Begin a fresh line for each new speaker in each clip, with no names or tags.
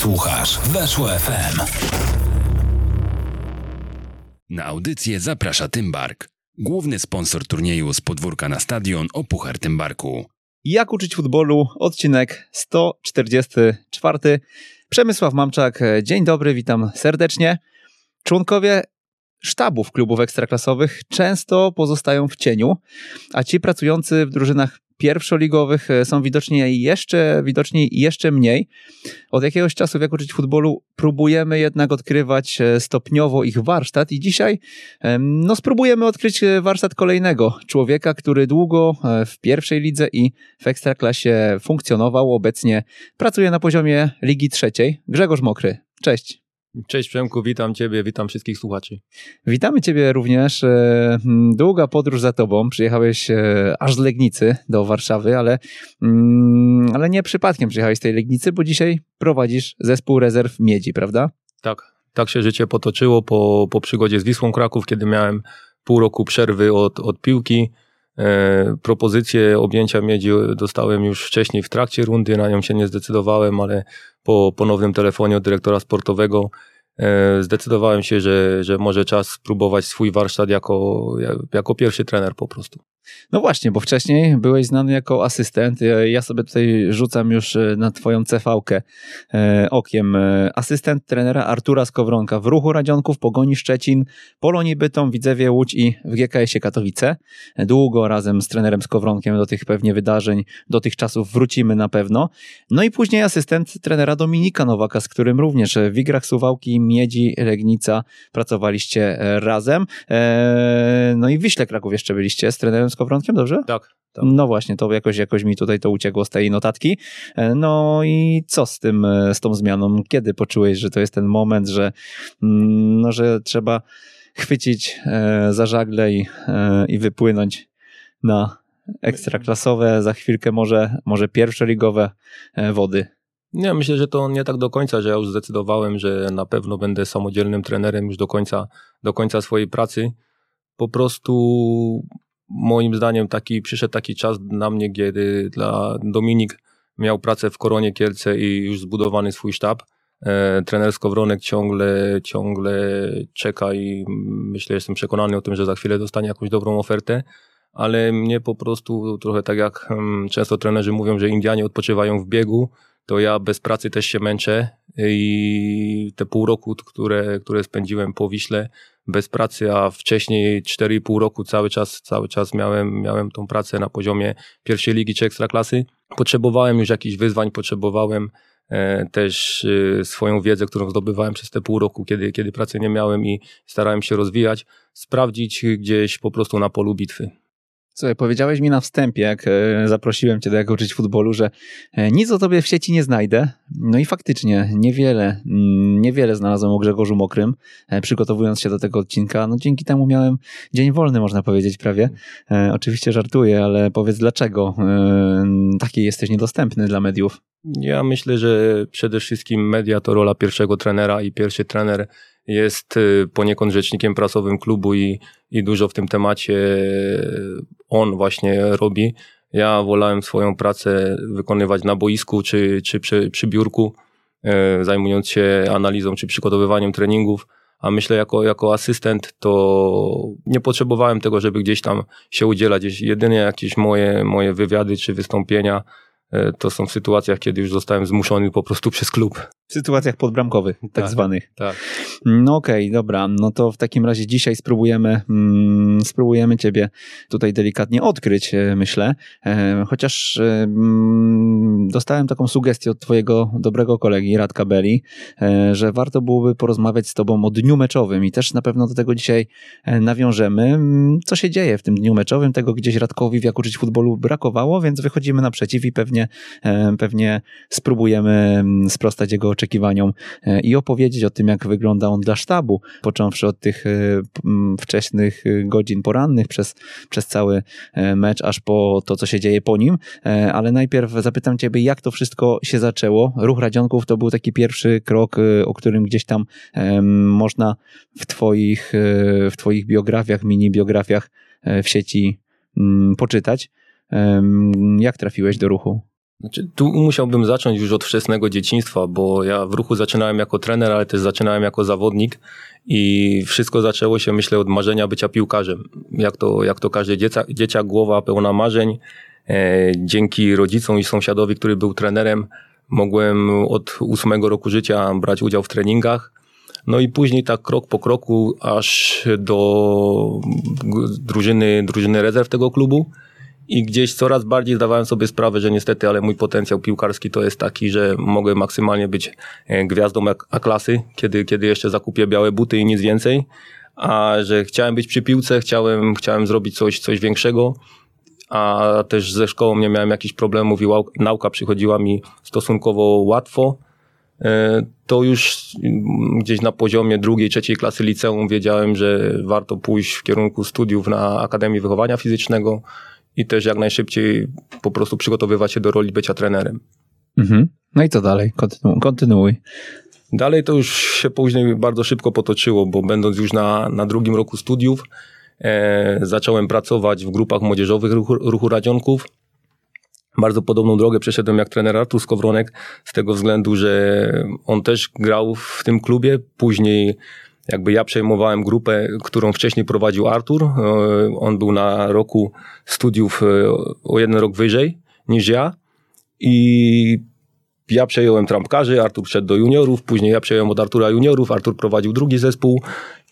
Słuchasz Weszło FM.
Na audycję zaprasza Tymbark, główny sponsor turnieju z podwórka na stadion o Puchar Tymbarku.
Jak uczyć futbolu? Odcinek 144. Przemysław Mamczak, dzień dobry, witam serdecznie. Członkowie sztabów klubów ekstraklasowych często pozostają w cieniu, a ci pracujący w drużynach pierwszoligowych e, są widoczni jeszcze, widoczni jeszcze mniej. Od jakiegoś czasu Jak uczyć futbolu próbujemy jednak odkrywać e, stopniowo ich warsztat i dzisiaj no, spróbujemy odkryć e, warsztat kolejnego człowieka, który długo w pierwszej lidze i w ekstraklasie funkcjonował, obecnie pracuje na poziomie Ligi Trzeciej. Grzegorz Mokry, cześć.
Cześć Przemku, witam Ciebie, witam wszystkich słuchaczy.
Witamy Ciebie również. E, długa podróż za Tobą. Przyjechałeś e, aż z Legnicy do Warszawy, ale, mm, ale nie przypadkiem przyjechałeś z tej Legnicy, bo dzisiaj prowadzisz zespół rezerw Miedzi, prawda?
Tak, tak się życie potoczyło po, po przygodzie z Wisłą Kraków, kiedy miałem pół roku przerwy od, od piłki. E, propozycję objęcia miedzi dostałem już wcześniej w trakcie rundy, na nią się nie zdecydowałem, ale po ponownym telefonie od dyrektora sportowego e, zdecydowałem się, że, że może czas spróbować swój warsztat jako, jako pierwszy trener po prostu.
No właśnie, bo wcześniej byłeś znany jako asystent. Ja sobie tutaj rzucam już e, na twoją CV-kę e, okiem. E, asystent trenera Artura Skowronka w Ruchu Radzionków, Pogoni Szczecin, Polonii Bytom, Widzewie Łódź i w GKS-ie Katowice. Długo razem z trenerem Skowronkiem do tych pewnie wydarzeń, do tych czasów wrócimy na pewno. No i później asystent trenera Dominika Nowaka, z którym również w Igrach Suwałki, Miedzi, Legnica pracowaliście razem. No i w Wiśle Kraków jeszcze byliście z trenerem z Skowronkiem, dobrze?
Tak. tak.
No właśnie, to jakoś, jakoś mi tutaj to uciekło z tej notatki. E, no i co z tym, e, z tą zmianą? Kiedy poczułeś, że to jest ten moment, że, mm, no, że trzeba chwycić e, za żagle i, i wypłynąć na ekstraklasowe, za chwilkę może, może pierwszoligowe wody?
Nie, myślę, że to nie tak do końca, że ja już zdecydowałem, że na pewno będę samodzielnym trenerem już do końca, do końca swojej pracy. Po prostu moim zdaniem taki, przyszedł taki czas na mnie, kiedy dla Dominik miał pracę w Koronie Kielce i już zbudowany swój sztab. E, trener ciągle, ciągle czeka i myślę, jestem przekonany o tym, że za chwilę dostanie jakąś dobrą ofertę, ale mnie po prostu trochę tak jak hmm, często trenerzy mówią, że Indianie odpoczywają w biegu, to ja bez pracy też się męczę i te pół roku, które, które spędziłem po Wiśle bez pracy, a wcześniej 4,5 roku cały czas, cały czas miałem, miałem tą pracę na poziomie pierwszej ligi czy ekstraklasy. Potrzebowałem już jakichś wyzwań, potrzebowałem e, też e, swoją wiedzę, którą zdobywałem przez te pół roku, kiedy, kiedy pracy nie miałem i starałem się rozwijać, sprawdzić gdzieś po prostu na polu bitwy.
Słuchaj, powiedziałeś mi na wstępie, jak e, zaprosiłem cię do jak uczyć futbolu, że e, nic o tobie w sieci nie znajdę. No i faktycznie niewiele, mm, niewiele znalazłem o Grzegorzu Mokrym, e, przygotowując się do tego odcinka. No dzięki temu miałem dzień wolny, można powiedzieć prawie. Oczywiście żartuję, ale powiedz dlaczego taki jesteś niedostępny dla mediów?
Ja myślę, że przede wszystkim media to rola pierwszego trenera i pierwszy trener jest y, poniekąd rzecznikiem prasowym klubu i, i dużo w tym temacie on właśnie robi. Ja wolałem swoją pracę wykonywać na boisku czy, czy przy, przy biurku, e, zajmując się analizą czy przygotowywaniem treningów, a myślę jako, jako asystent to nie potrzebowałem tego, żeby gdzieś tam się udzielać. Jedynie jakieś moje, moje wywiady czy wystąpienia to są w sytuacjach, kiedy już zostałem zmuszony po prostu przez klub.
W sytuacjach podbramkowych, tak, tak zwanych.
Tak.
No okej, okay, dobra. No to w takim razie dzisiaj spróbujemy, mm, spróbujemy ciebie tutaj delikatnie odkryć, e, myślę. E, chociaż e, mm, dostałem taką sugestię od twojego dobrego kolegi, Radka Belli, e, że warto byłoby porozmawiać z tobą o dniu meczowym i też na pewno do tego dzisiaj e, nawiążemy. Mm, co się dzieje w tym dniu meczowym? Tego gdzieś Radkowi w Jak uczyć futbolu brakowało, więc wychodzimy naprzeciw i pewnie pewnie, pewnie spróbujemy mm, sprostać jego oczekiwaniom e, i opowiedzieć o tym, jak wygląda on dla sztabu, począwszy od tych e, wczesnych godzin porannych przez, przez cały e, mecz, aż po to, co się dzieje po nim. Ale najpierw zapytam Ciebie, jak to wszystko się zaczęło? Ruch Radzionków to był taki pierwszy krok, o którym gdzieś tam można w Twoich, w twoich biografiach, mini biografiach w sieci poczytać. Jak trafiłeś do ruchu?
Znaczy, tu musiałbym zacząć już od wczesnego dzieciństwa, bo ja w ruchu zaczynałem jako trener, ale też zaczynałem jako zawodnik i wszystko zaczęło się, myślę, od marzenia bycia piłkarzem. Jak to, jak to każdy dzieca, dzieciak, głowa pełna marzeń. E, dzięki rodzicom i sąsiadowi, który był trenerem, mogłem od ósmego roku życia brać udział w treningach. No i później tak krok po kroku, aż do drużyny, drużyny rezerw tego klubu i gdzieś coraz bardziej zdawałem sobie sprawę, że niestety, ale mój potencjał piłkarski to jest taki, że mogę maksymalnie być e, gwiazdą A-klasy, kiedy, kiedy jeszcze zakupię białe buty i nic więcej, a że chciałem być przy piłce, chciałem, chciałem zrobić coś, coś większego, a też ze szkołą nie miałem jakichś problemów i nauka przychodziła mi stosunkowo łatwo, e, to już gdzieś na poziomie drugiej, trzeciej klasy liceum wiedziałem, że warto pójść w kierunku studiów na Akademii Wychowania Fizycznego, i też jak najszybciej po prostu przygotowywać się do roli bycia trenerem.
Mhm. No i co dalej? Kontynu kontynuuj.
Dalej to już się później bardzo szybko potoczyło, bo będąc już na, na drugim roku studiów, e, zacząłem pracować w grupach młodzieżowych ruchu, ruchu Radzionków. Bardzo podobną drogę przeszedłem jak trener Artur Skowronek, z tego względu, że on też grał w tym klubie. Później jakby ja przejmowałem grupę, którą wcześniej prowadził Artur. E, on był na roku studiów e, o jeden rok wyżej niż ja i ja przejąłem trampkarzy, Artur wszedł do juniorów, później ja przejąłem od Artura juniorów, Artur prowadził drugi zespół.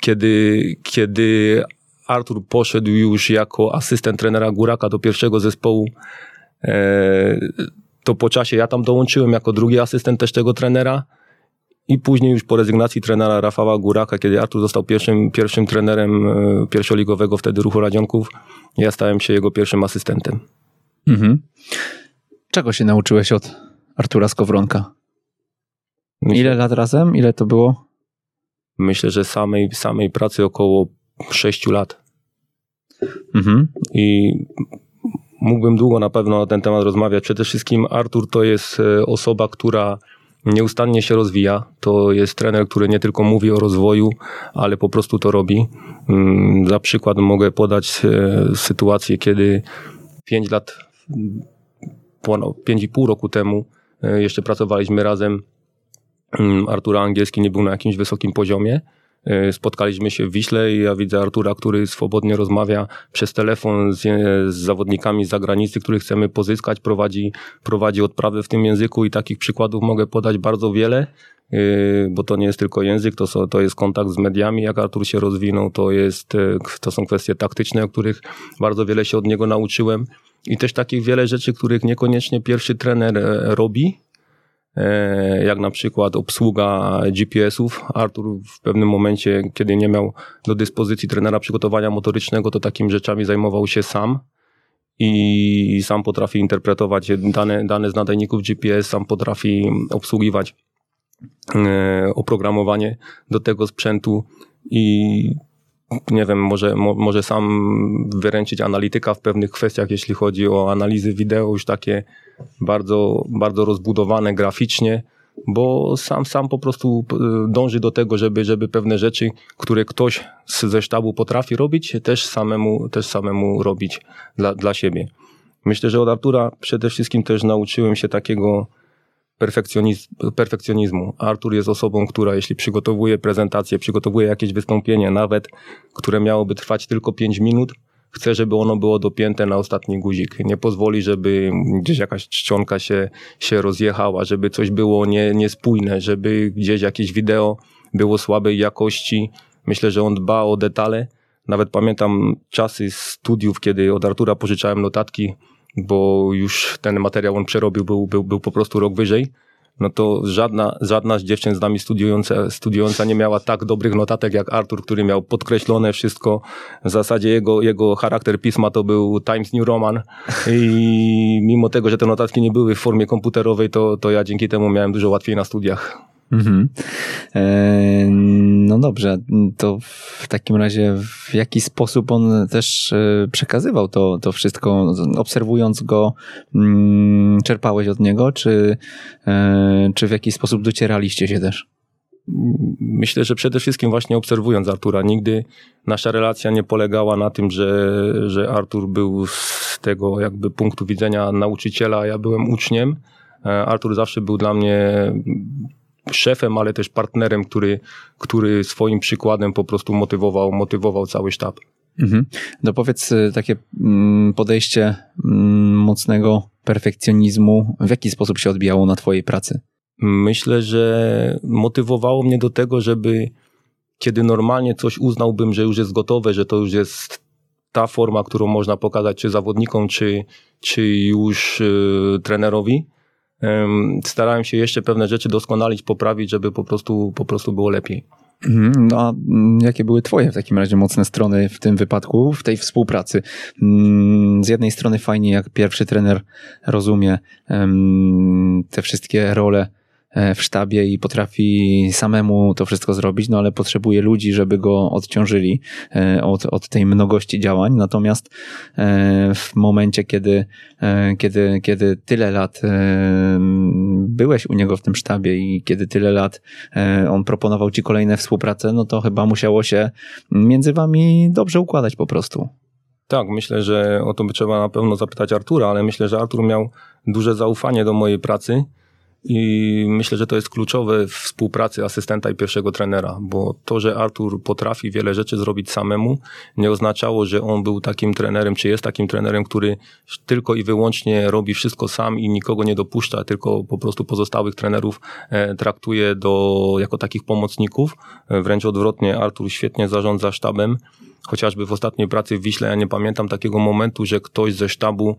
Kiedy, kiedy Artur poszedł już jako asystent trenera Góraka do pierwszego zespołu, e, to po czasie ja tam dołączyłem jako drugi asystent też tego trenera. I później już po rezygnacji trenera Rafała Góraka, kiedy Artur został pierwszym, pierwszym trenerem e, pierwszoligowego wtedy ruchu Radzionków, ja stałem się jego pierwszym asystentem. Mhm.
Czego się nauczyłeś od Artura Skowronka? Ile lat razem? Ile to było?
Myślę, że samej, samej pracy około 6 lat. Mhm. I mógłbym długo na pewno na ten temat rozmawiać. Przede wszystkim Artur to jest e, osoba, która nieustannie się rozwija. To jest trener, który nie tylko mówi o rozwoju, ale po prostu to robi. Mm, za przykład mogę podać e, sytuację, kiedy 5 lat, ponad 5,5 roku temu e, jeszcze pracowaliśmy razem. Mm, Artura Angielski nie był na jakimś wysokim poziomie spotkaliśmy się w Wiśle i ja widzę Artura, który swobodnie rozmawia przez telefon z, z zawodnikami z zagranicy, których chcemy pozyskać, prowadzi, prowadzi odprawy w tym języku i takich przykładów mogę podać bardzo wiele e, bo to nie jest tylko język, to, to jest kontakt z mediami, jak Artur się rozwinął, to, jest, e, to są kwestie taktyczne, o których bardzo wiele się od niego nauczyłem i też takich wiele rzeczy, których niekoniecznie pierwszy trener robi, E, jak na przykład obsługa GPS-ów. Artur w pewnym momencie, kiedy nie miał do dyspozycji trenera przygotowania motorycznego, to takimi rzeczami zajmował się sam i sam potrafi interpretować dane, dane z nadajników GPS, sam potrafi obsługiwać e, oprogramowanie do tego sprzętu i nie wiem, może, mo, może sam wyręczyć analityka w pewnych kwestiach, jeśli chodzi o analizy wideo, już takie bardzo, bardzo rozbudowane graficznie, bo sam, sam po prostu e, dąży do tego, żeby, żeby pewne rzeczy, które ktoś ze sztabu potrafi robić, też samemu, też samemu robić dla, dla siebie. Myślę, że od Artura przede wszystkim też nauczyłem się takiego perfekcjonizm, perfekcjonizmu. Artur jest osobą, która jeśli przygotowuje prezentację, przygotowuje jakieś wystąpienie, nawet które miałoby trwać tylko 5 minut, chce, żeby ono było dopięte na ostatni guzik. Nie pozwoli, żeby gdzieś jakaś czcionka się, się rozjechała, żeby coś było nie, niespójne, żeby gdzieś jakieś wideo było słabej jakości. Myślę, że on dba o detale. Nawet pamiętam czasy studiów, kiedy od Artura pożyczałem notatki bo już ten materiał on przerobił, był, był, był po prostu rok wyżej, no to żadna, żadna z dziewczyn z nami studiująca, studiująca nie miała tak dobrych notatek jak Artur, który miał podkreślone wszystko. W zasadzie jego, jego charakter pisma to był Times New Roman i mimo tego, że te notatki nie były w formie komputerowej, to, to ja dzięki temu miałem dużo łatwiej na studiach. Mhm.
E, no dobrze, to w takim razie w jaki sposób on też e, przekazywał to, to wszystko, obserwując go, mm, czerpałeś od niego, czy, e, czy w jakiś sposób docieraliście się też?
myślę, że przede wszystkim właśnie obserwując Artura, nigdy nasza relacja nie polegała na tym, że, że Artur był z tego jakby punktu widzenia nauczyciela, a ja byłem uczniem. Artur zawsze był dla mnie szefem, ale też partnerem, który, który swoim przykładem po prostu motywował, motywował cały sztab.
Mhm. No powiedz y, takie mm, podejście mm, mocnego perfekcjonizmu, w jaki sposób się odbijało na twojej pracy?
Myślę, że motywowało mnie do tego, żeby kiedy normalnie coś uznałbym, że już jest gotowe, że to już jest ta forma, którą można pokazać czy zawodnikom, czy, czy już y, trenerowi, starałem się jeszcze pewne rzeczy doskonalić, poprawić, żeby po prostu, po prostu było lepiej.
Mhm. No a jakie były Twoje w takim razie mocne strony w tym wypadku, w tej współpracy? Mm, z jednej strony fajnie, jak pierwszy trener rozumie te wszystkie role w sztabie i potrafi samemu to wszystko zrobić, no ale potrzebuje ludzi, żeby go odciążyli e, od, od tej mnogości działań. Natomiast e, w momencie, kiedy, kiedy, kiedy tyle lat byłeś u niego w tym sztabie i kiedy tyle lat on proponował ci kolejne współpracę, no to chyba musiało się między wami dobrze układać po prostu.
Tak, myślę, że o to by trzeba na pewno zapytać Artura, ale myślę, że Artur miał duże zaufanie do mojej pracy i myślę, że to jest kluczowe w współpracy asystenta i pierwszego trenera, bo to, że Artur potrafi wiele rzeczy zrobić samemu, nie oznaczało, że on był takim trenerem, czy jest takim trenerem, który tylko i wyłącznie robi wszystko sam i nikogo nie dopuszcza, tylko po prostu pozostałych trenerów e, traktuje do, jako takich pomocników. E, wręcz odwrotnie, Artur świetnie zarządza sztabem. Chociażby w ostatniej pracy w Wiśle ja nie pamiętam takiego momentu, że ktoś ze sztabu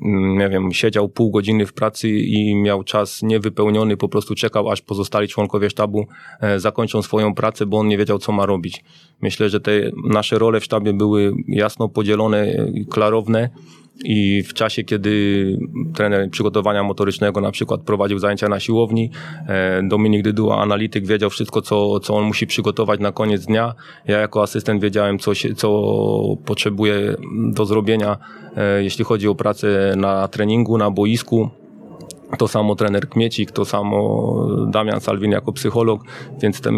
nie wiem, siedział pół godziny w pracy i miał czas niewypełniony, po prostu czekał, aż pozostali członkowie sztabu e, zakończą swoją pracę, bo on nie wiedział, co ma robić. Myślę, że te nasze role w sztabie były jasno podzielone, klarowne i w czasie, kiedy trener przygotowania motorycznego na przykład prowadził zajęcia na siłowni, e, Dominik Dyduła, analityk, wiedział wszystko, co, co on musi przygotować na koniec dnia. Ja jako asystent wiedziałem, co, się, co potrzebuje do zrobienia, e, jeśli chodzi o pracę na treningu, na boisku. To samo trener Kmiecik, to samo Damian Salwin jako psycholog, więc ten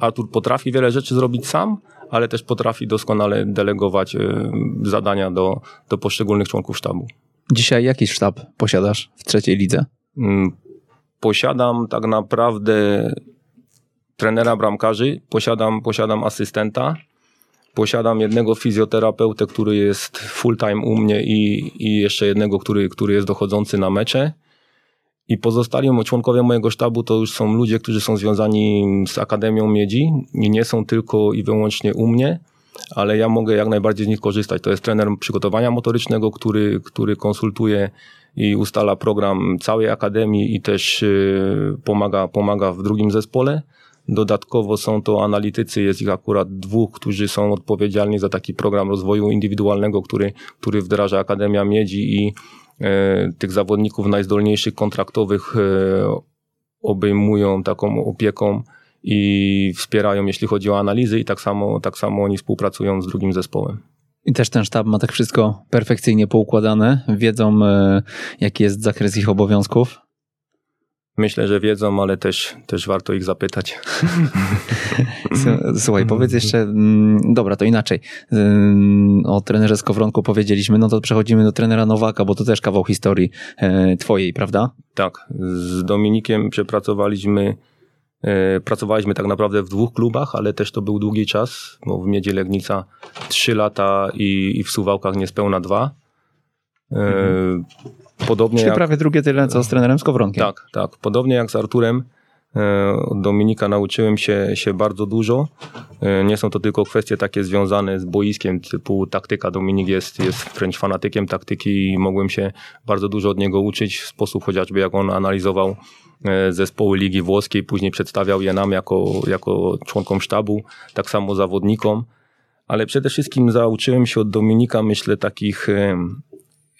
Artur potrafi wiele rzeczy zrobić sam, ale też potrafi doskonale delegować y, zadania do, do poszczególnych członków sztabu.
Dzisiaj jaki sztab posiadasz w trzeciej lidze? Mm,
posiadam tak naprawdę trenera bramkarzy, posiadam, posiadam asystenta, posiadam jednego fizjoterapeutę, który jest full time u mnie i, i jeszcze jednego, który, który jest dochodzący na mecze. I pozostali członkowie mojego sztabu to już są ludzie, którzy są związani z Akademią Miedzi i nie są tylko i wyłącznie u mnie, ale ja mogę jak najbardziej z nich korzystać. To jest trener przygotowania motorycznego, który, który konsultuje i ustala program całej Akademii i też y, pomaga, pomaga w drugim zespole. Dodatkowo są to analitycy, jest ich akurat dwóch, którzy są odpowiedzialni za taki program rozwoju indywidualnego, który, który wdraża Akademia Miedzi i tych zawodników najzdolniejszych kontraktowych e, obejmują taką opieką i wspierają, jeśli chodzi o analizy i tak samo, tak samo oni współpracują z drugim zespołem.
I też ten sztab ma tak wszystko perfekcyjnie poukładane, wiedzą e, jaki jest zakres ich obowiązków.
Myślę, że wiedzą, ale też, też warto ich zapytać.
Słuchaj, powiedz jeszcze, mm, dobra, to inaczej. O trenerze Skowronku powiedzieliśmy, no to przechodzimy do trenera Nowaka, bo to też kawał historii e, twojej, prawda?
Tak, z Dominikiem przepracowaliśmy, e, pracowaliśmy tak naprawdę w dwóch klubach, ale też to był długi czas, bo w Miedzie Legnica trzy lata i, i w Suwałkach niespełna dwa.
Mhm. Podobnie Czyli jak... prawie drugie tyle, co z trenerem Skowronkiem.
Tak, tak. Podobnie jak z Arturem, e, od Dominika nauczyłem się, się bardzo dużo. E, nie są to tylko kwestie takie związane z boiskiem, typu taktyka. Dominik jest, jest wręcz fanatykiem taktyki i mogłem się bardzo dużo od niego uczyć. Sposób chociażby, jak on analizował e, zespoły Ligi Włoskiej, później przedstawiał je nam jako, jako członkom sztabu, tak samo zawodnikom. Ale przede wszystkim zauczyłem się od Dominika, myślę, takich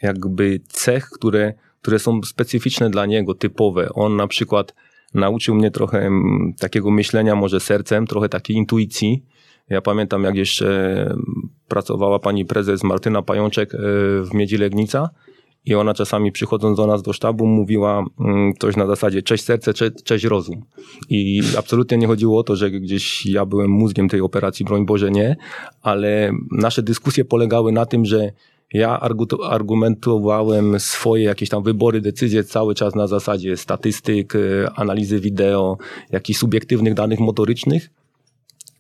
jakby cech, które, które są specyficzne dla niego, typowe. On na przykład nauczył mnie trochę mm, takiego myślenia może sercem, trochę takiej intuicji. Ja pamiętam, jak jeszcze pracowała pani prezes Martyna Pajączek e, w Miedzi Legnica i ona czasami przychodząc do nas do sztabu mówiła mm, coś na zasadzie cześć serce, cześć, cześć rozum. I absolutnie nie chodziło o to, że gdzieś ja byłem mózgiem tej operacji, broń Boże nie, ale nasze dyskusje polegały na tym, że ja argumentowałem swoje jakieś tam wybory, decyzje cały czas na zasadzie statystyk, e, analizy wideo, jakichś subiektywnych danych motorycznych,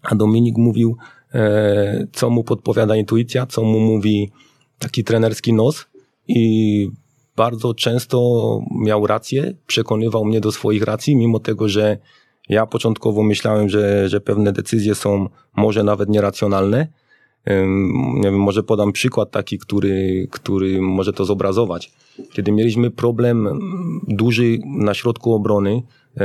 a Dominik mówił, e, co mu podpowiada intuicja, co mu mówi taki trenerski nos i bardzo często miał rację, przekonywał mnie do swoich racji, mimo tego, że ja początkowo myślałem, że, że pewne decyzje są może nawet nieracjonalne, nie wiem, może podam przykład taki, który, który może to zobrazować. Kiedy mieliśmy problem duży na środku obrony, e,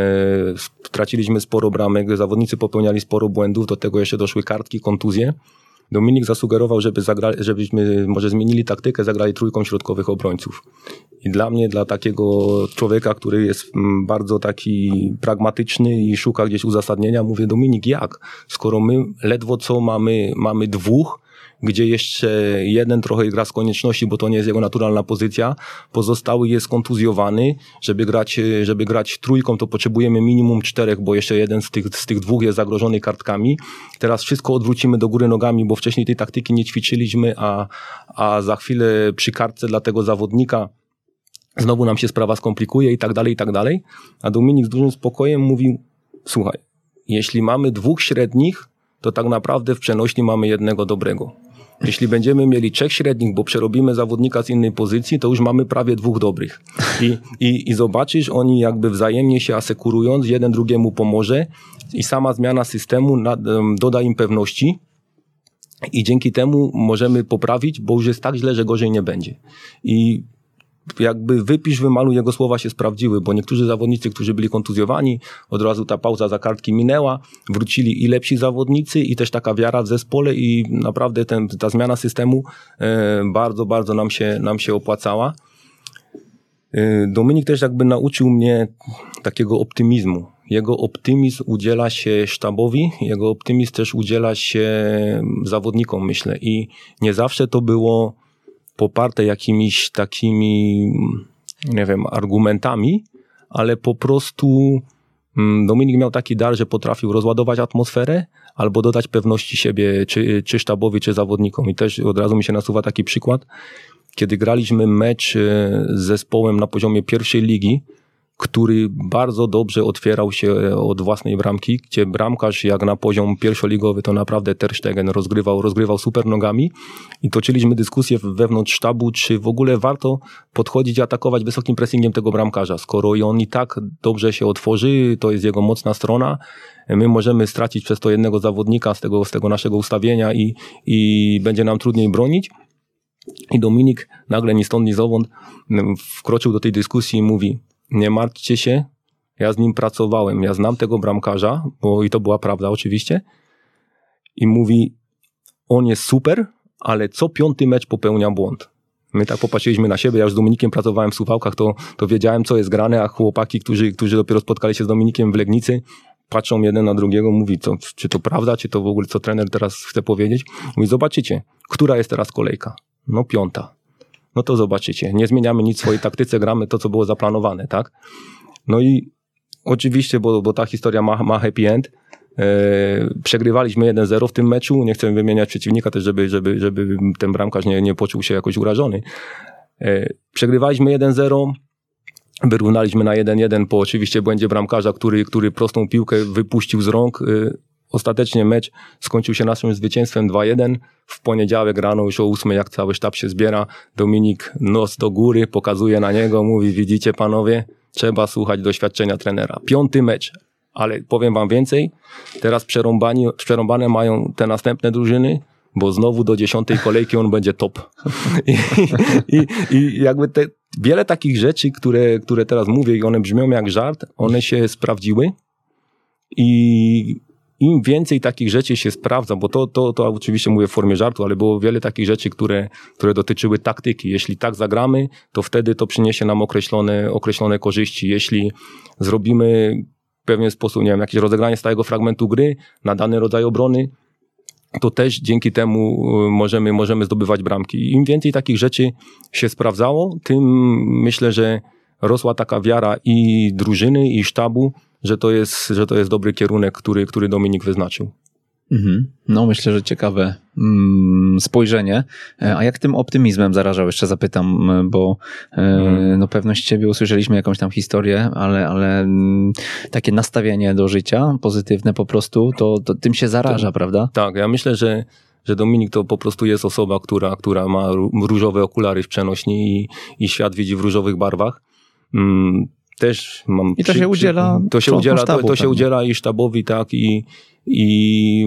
straciliśmy sporo bramek, zawodnicy popełniali sporo błędów, do tego jeszcze doszły kartki, kontuzje. Dominik zasugerował, żeby zagrali, żebyśmy może zmienili taktykę, zagrali trójką środkowych obrońców. I dla mnie, dla takiego człowieka, który jest mm, bardzo taki pragmatyczny i szuka gdzieś uzasadnienia, mówię, Dominik, jak? Skoro my ledwo co mamy, mamy dwóch, gdzie jeszcze jeden trochę gra z konieczności, bo to nie jest jego naturalna pozycja, pozostały jest kontuzjowany, żeby grać, żeby grać trójką, to potrzebujemy minimum czterech, bo jeszcze jeden z tych, z tych dwóch jest zagrożony kartkami. Teraz wszystko odwrócimy do góry nogami, bo wcześniej tej taktyki nie ćwiczyliśmy, a, a za chwilę przy kartce dla tego zawodnika znowu nam się sprawa skomplikuje i tak dalej, i tak dalej. A Dominik z dużym spokojem mówił, słuchaj, jeśli mamy dwóch średnich, to tak naprawdę w przenośni mamy jednego dobrego. Jeśli będziemy mieli trzech średnich, bo przerobimy zawodnika z innej pozycji, to już mamy prawie dwóch dobrych. I, i, i zobaczysz, oni jakby wzajemnie się asekurując, jeden drugiemu pomoże i sama zmiana systemu nad, doda im pewności, i dzięki temu możemy poprawić, bo już jest tak źle, że gorzej nie będzie. I jakby wypisz, wymaluj, jego słowa się sprawdziły, bo niektórzy zawodnicy, którzy byli kontuzjowani, od razu ta pauza za kartki minęła, wrócili i lepsi zawodnicy i też taka wiara w zespole i naprawdę ten, ta zmiana systemu e, bardzo, bardzo nam się, nam się opłacała. E, Dominik też jakby nauczył mnie takiego optymizmu. Jego optymizm udziela się sztabowi, jego optymizm też udziela się zawodnikom, myślę. I nie zawsze to było poparte jakimiś takimi, nie wiem, argumentami, ale po prostu mm, Dominik miał taki dar, że potrafił rozładować atmosferę albo dodać pewności siebie, czy, czy sztabowi, czy zawodnikom. I też od razu mi się nasuwa taki przykład, kiedy graliśmy mecz e, z zespołem na poziomie pierwszej ligi, który bardzo dobrze otwierał się e, od własnej bramki, gdzie bramkarz jak na poziom pierwszoligowy to naprawdę Ter Stegen rozgrywał, rozgrywał super nogami. I toczyliśmy dyskusję wewnątrz sztabu, czy w ogóle warto podchodzić i atakować wysokim pressingiem tego bramkarza, skoro i on i tak dobrze się otworzy, to jest jego mocna strona, my możemy stracić przez to jednego zawodnika z tego, z tego naszego ustawienia i, i będzie nam trudniej bronić. I Dominik nagle ni stąd, ni zowąd wkroczył do tej dyskusji i mówi, nie martwcie się, ja z nim pracowałem, ja znam tego bramkarza, bo i to była prawda oczywiście. I mówi, on jest super, ale co piąty mecz popełnia błąd. My tak popatrzyliśmy na siebie, ja już z Dominikiem pracowałem w Suwałkach, to, to wiedziałem, co jest grane, a chłopaki, którzy, którzy dopiero spotkali się z Dominikiem w Legnicy, patrzą jeden na drugiego, mówi, czy to prawda, czy to w ogóle, co trener teraz chce powiedzieć. Mówi, zobaczycie, która jest teraz kolejka? No piąta no to zobaczycie. Nie zmieniamy nic w swojej taktyce, gramy to, co było zaplanowane, tak? No i oczywiście, bo, bo ta historia ma, ma happy end, e, przegrywaliśmy 1-0 w tym meczu, nie chcę wymieniać przeciwnika też, żeby, żeby, żeby ten bramkarz nie, nie poczuł się jakoś urażony. E, przegrywaliśmy 1-0, wyrównaliśmy na 1-1 po oczywiście błędzie bramkarza, który, który prostą piłkę wypuścił z rąk. E, Ostatecznie mecz skończył się naszym zwycięstwem 2-1. W poniedziałek rano już o 8, jak cały sztab się zbiera, Dominik nos do góry, pokazuje na niego, mówi, widzicie panowie, trzeba słuchać doświadczenia trenera. Piąty mecz, ale powiem wam więcej, teraz przerąbani, przerąbane mają te następne drużyny, bo znowu do dziesiątej kolejki on będzie top. I, i, i jakby te, wiele takich rzeczy, które, które teraz mówię i one brzmią jak żart, one się sprawdziły i im więcej takich rzeczy się sprawdza, bo to, to, to oczywiście mówię w formie żartu, ale było wiele takich rzeczy, które, które dotyczyły taktyki. Jeśli tak zagramy, to wtedy to przyniesie nam określone, określone korzyści. Jeśli zrobimy w pewien sposób, nie wiem, jakieś rozegranie stałego fragmentu gry na dany rodzaj obrony, to też dzięki temu y, możemy, możemy zdobywać bramki. Im więcej takich rzeczy się sprawdzało, tym myślę, że rosła taka wiara i drużyny, i sztabu, że to jest, że to jest dobry kierunek, który, który Dominik wyznaczył.
Mhm. No, myślę, że ciekawe mm, spojrzenie. E, a jak tym optymizmem zarażał, jeszcze zapytam, bo mm. no pewność ciebie usłyszeliśmy jakąś tam historię, ale, ale mm, takie nastawienie do życia pozytywne po prostu, to, to tym się zaraża,
tak,
prawda?
Tak, ja myślę, że że Dominik to po prostu jest osoba, która, która ma różowe okulary w przenośni i, i świat widzi w różowych barwach. Mm, też mam.
I to przy, się udziela.
To się udziela, sztabu, to, to się udziela i sztabowi, tak, i, i,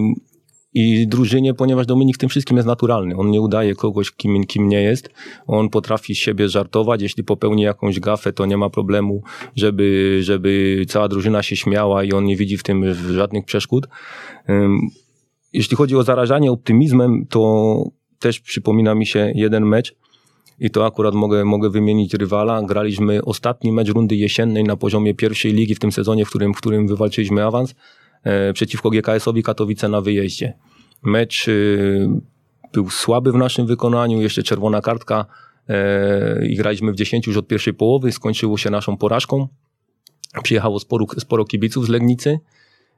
i drużynie, ponieważ Dominik tym wszystkim jest naturalny. On nie udaje kogoś, kim, kim nie jest. On potrafi z siebie żartować. Jeśli popełni jakąś gafę, to nie ma problemu, żeby, żeby cała drużyna się śmiała i on nie widzi w tym żadnych przeszkód. Jeśli chodzi o zarażanie optymizmem, to też przypomina mi się jeden mecz, i to akurat mogę, mogę wymienić rywala. Graliśmy ostatni mecz rundy jesiennej na poziomie pierwszej ligi w tym sezonie, w którym, w którym wywalczyliśmy awans e, przeciwko GKS-owi Katowice na wyjeździe. Mecz e, był słaby w naszym wykonaniu, jeszcze czerwona kartka e, i graliśmy w 10 już od pierwszej połowy, skończyło się naszą porażką. Przyjechało sporo, sporo kibiców z Legnicy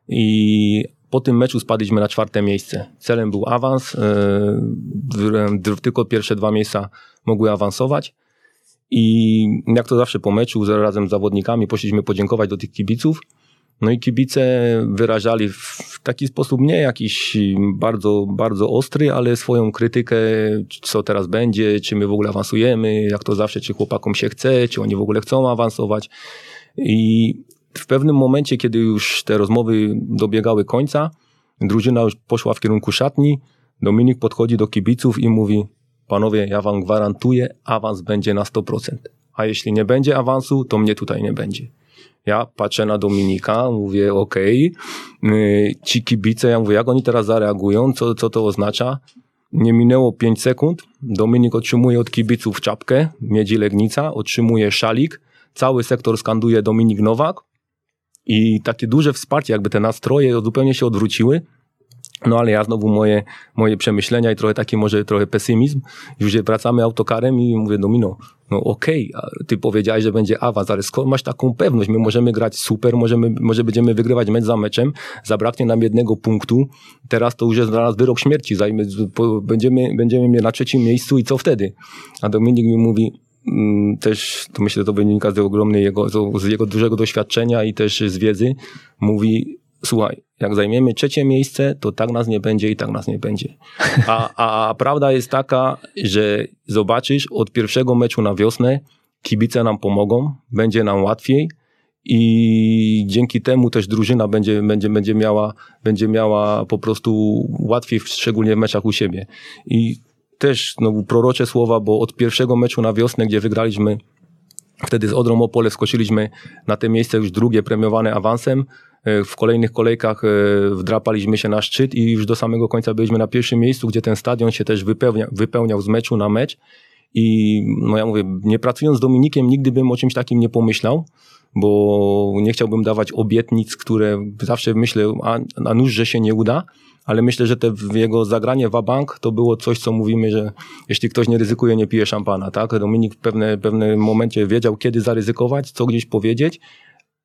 i po tym meczu spadliśmy na czwarte miejsce. Celem był awans, e, tylko pierwsze dwa miejsca mogły awansować. I jak to zawsze po meczu razem z zawodnikami poszliśmy podziękować do tych kibiców. No i kibice wyrażali w taki sposób nie jakiś bardzo, bardzo ostry, ale swoją krytykę, co teraz będzie, czy my w ogóle awansujemy, jak to zawsze, czy chłopakom się chce, czy oni w ogóle chcą awansować. I w pewnym momencie, kiedy już te rozmowy dobiegały końca, drużyna już poszła w kierunku szatni, Dominik podchodzi do kibiców i mówi panowie, ja wam gwarantuję, awans będzie na 100%. A jeśli nie będzie awansu, to mnie tutaj nie będzie. Ja patrzę na Dominika, mówię okay. ci kibice, ja mówię, jak oni teraz zareagują, co, co to oznacza? Nie minęło 5 sekund, Dominik otrzymuje od kibiców czapkę, Miedzi Legnica, otrzymuje szalik, cały sektor skanduje Dominik Nowak, i takie duże wsparcie, jakby te nastroje zupełnie się odwróciły. No ale ja znowu moje, moje przemyślenia i trochę taki może trochę pesymizm. Już wracamy autokarem i mówię, Domino, no okej, okay, ty powiedziałeś, że będzie awans, ale skąd masz taką pewność? My możemy grać super, możemy, może będziemy wygrywać mecz za meczem, zabraknie nam jednego punktu, teraz to już jest dla nas wyrok śmierci, zajmy, będziemy, będziemy na trzecim miejscu i co wtedy? A Dominik mi mówi, też, to myślę, to wynika z ogromnej jego, z jego dużego doświadczenia i też z wiedzy, mówi, słuchaj, jak zajmiemy trzecie miejsce, to tak nas nie będzie i tak nas nie będzie. A, a prawda jest taka, że zobaczysz, od pierwszego meczu na wiosnę kibice nam pomogą, będzie nam łatwiej i dzięki temu też drużyna będzie, będzie, będzie, miała, będzie miała po prostu łatwiej, szczególnie w meczach u siebie. I też no, prorocze słowa, bo od pierwszego meczu na wiosnę, gdzie wygraliśmy wtedy z Odrą Opole, skoczyliśmy na te miejsce już drugie premiowane awansem. E, w kolejnych kolejkach e, wdrapaliśmy się na szczyt i już do samego końca byliśmy na pierwszym miejscu, gdzie ten stadion się też wypełnia, wypełniał z meczu na mecz. I no ja mówię, nie pracując z Dominikiem, nigdy bym o czymś takim nie pomyślał, bo nie chciałbym dawać obietnic, które zawsze myślę, a, a nuż, że się nie uda ale myślę, że te jego zagranie w bank to było coś, co mówimy, że jeśli ktoś nie ryzykuje, nie pije szampana, tak? Dominik w pewne, pewnym momencie wiedział, kiedy zaryzykować, co gdzieś powiedzieć,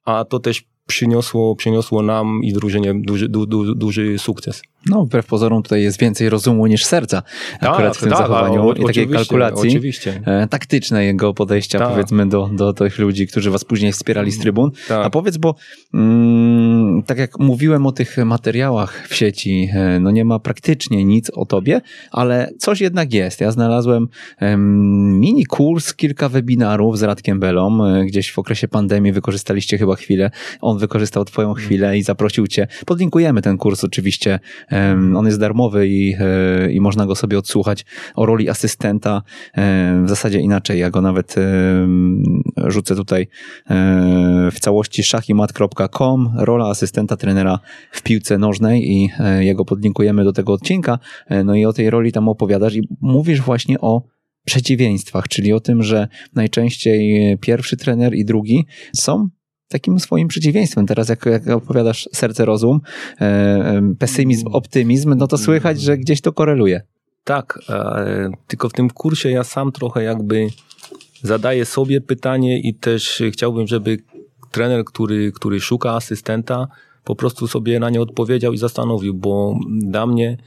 a to też przyniosło, przyniosło nam i drużynie duży, du, du, duży sukces.
No, wbrew pozorom tutaj jest więcej rozumu niż serca akurat tak, w tym tak, zachowaniu i takiej kalkulacji
oczywiście.
E, taktyczne jego podejścia tak. powiedzmy do, do tych ludzi, którzy was później wspierali z trybun. Tak. A powiedz, bo mm, tak jak mówiłem o tych materiałach w sieci, e, no nie ma praktycznie nic o tobie, ale coś jednak jest. Ja znalazłem mini kurs, kilka webinarów z Radkiem Belą, e, gdzieś w okresie pandemii wykorzystaliście chyba chwilę. On wykorzystał twoją chwilę i zaprosił cię. Podlinkujemy ten kurs oczywiście on jest darmowy i, e, i można go sobie odsłuchać o roli asystenta. W zasadzie inaczej, ja go nawet rzucę tutaj e, w całości szachimat.com, rola asystenta trenera w piłce nożnej i e, jego podlinkujemy do tego odcinka. No i o tej roli tam opowiadasz i mówisz właśnie o przeciwieństwach, czyli o tym, że najczęściej pierwszy trener i drugi są takim swoim przeciwieństwem. Teraz jak, jak opowiadasz serce, rozum, e, pesymizm, optymizm, no to słychać, że gdzieś to koreluje.
Tak, e, tylko w tym kursie ja sam trochę jakby zadaję sobie pytanie i też chciałbym, żeby trener, który, który szuka asystenta, po prostu sobie na nie odpowiedział i zastanowił, bo dla mnie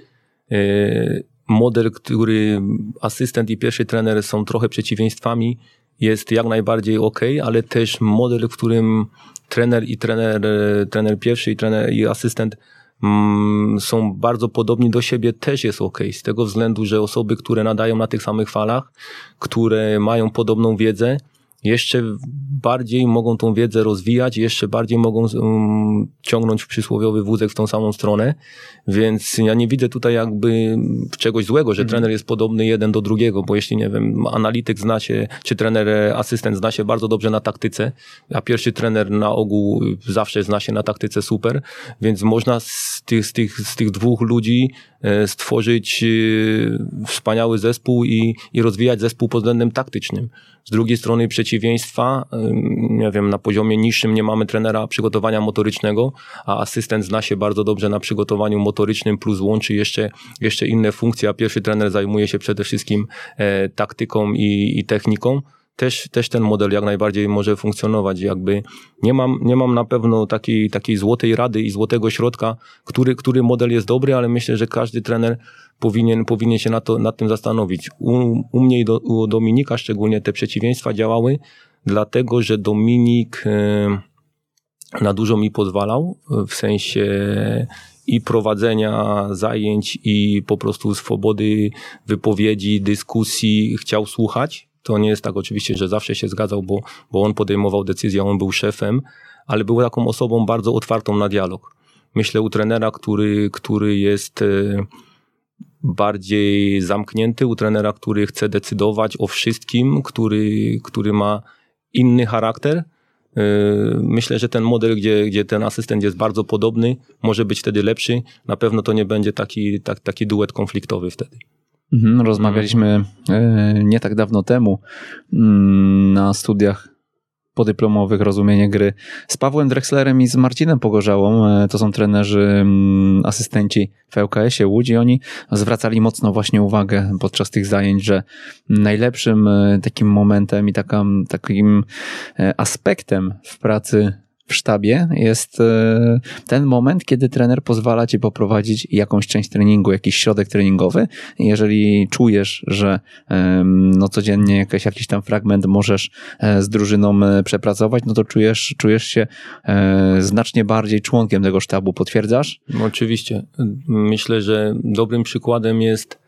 e, model, który asystent i pierwszy trener są trochę przeciwieństwami, jest jak najbardziej ok, ale też model, w którym trener i trener, trener pierwszy i trener i asystent mm, są bardzo podobni do siebie, też jest ok. Z tego względu, że osoby, które nadają na tych samych falach, które mają podobną wiedzę, jeszcze bardziej mogą tą wiedzę rozwijać, jeszcze bardziej mogą um, ciągnąć przysłowiowy wózek w tą samą stronę, więc ja nie widzę tutaj jakby czegoś złego, że mm. trener jest podobny jeden do drugiego, bo jeśli, nie wiem, analityk zna się, czy trener, e, asystent zna się bardzo dobrze na taktyce, a pierwszy trener na ogół zawsze zna się na taktyce super, więc można z tych, z tych, z tych dwóch ludzi stworzyć e, wspaniały zespół i, i rozwijać zespół pod względem taktycznym. Z drugiej strony przeciwieństwa, nie wiem, na poziomie niższym nie mamy trenera przygotowania motorycznego, a asystent zna się bardzo dobrze na przygotowaniu motorycznym, plus łączy jeszcze, jeszcze inne funkcje, a pierwszy trener zajmuje się przede wszystkim e, taktyką i, i techniką też, też ten model jak najbardziej może funkcjonować. Jakby nie mam, nie mam na pewno takiej, takiej złotej rady i złotego środka, który, który model jest dobry, ale myślę, że każdy trener powinien, powinien się na to, nad tym zastanowić. U, u mnie i do, u Dominika szczególnie te przeciwieństwa działały, dlatego że Dominik e, na dużo mi pozwalał, w sensie i prowadzenia zajęć, i po prostu swobody wypowiedzi, dyskusji chciał słuchać. To nie jest tak oczywiście, że zawsze się zgadzał, bo, bo on podejmował decyzję, on był szefem, ale był taką osobą bardzo otwartą na dialog. Myślę u trenera, który, który jest e, bardziej zamknięty, u trenera, który chce decydować o wszystkim, który, który ma inny charakter. Yy, myślę, że ten model, gdzie, gdzie ten asystent jest bardzo podobny, może być wtedy lepszy. Na pewno to nie będzie taki, tak, taki duet konfliktowy wtedy.
Mhm, rozmawialiśmy yy, nie tak dawno temu mm, na studiach podyplomowych rozumienie gry z Pawłem Drexlerem i z Marcinem Pogorzałą. E, to są trenerzy, mm, asystenci w LKS-ie Łódzi. Oni zwracali mocno właśnie uwagę podczas tych zajęć, że najlepszym e, takim momentem i takim, e, aspektem w pracy w sztabie jest e, ten moment, kiedy trener pozwala ci poprowadzić jakąś część treningu, jakiś środek treningowy. Jeżeli czujesz, że no codziennie jakiś, jakiś tam fragment możesz e, z drużyną e, przepracować, no to czujesz, czujesz się znacznie bardziej członkiem tego sztabu. Potwierdzasz?
Oczywiście. Myślę, że dobrym przykładem jest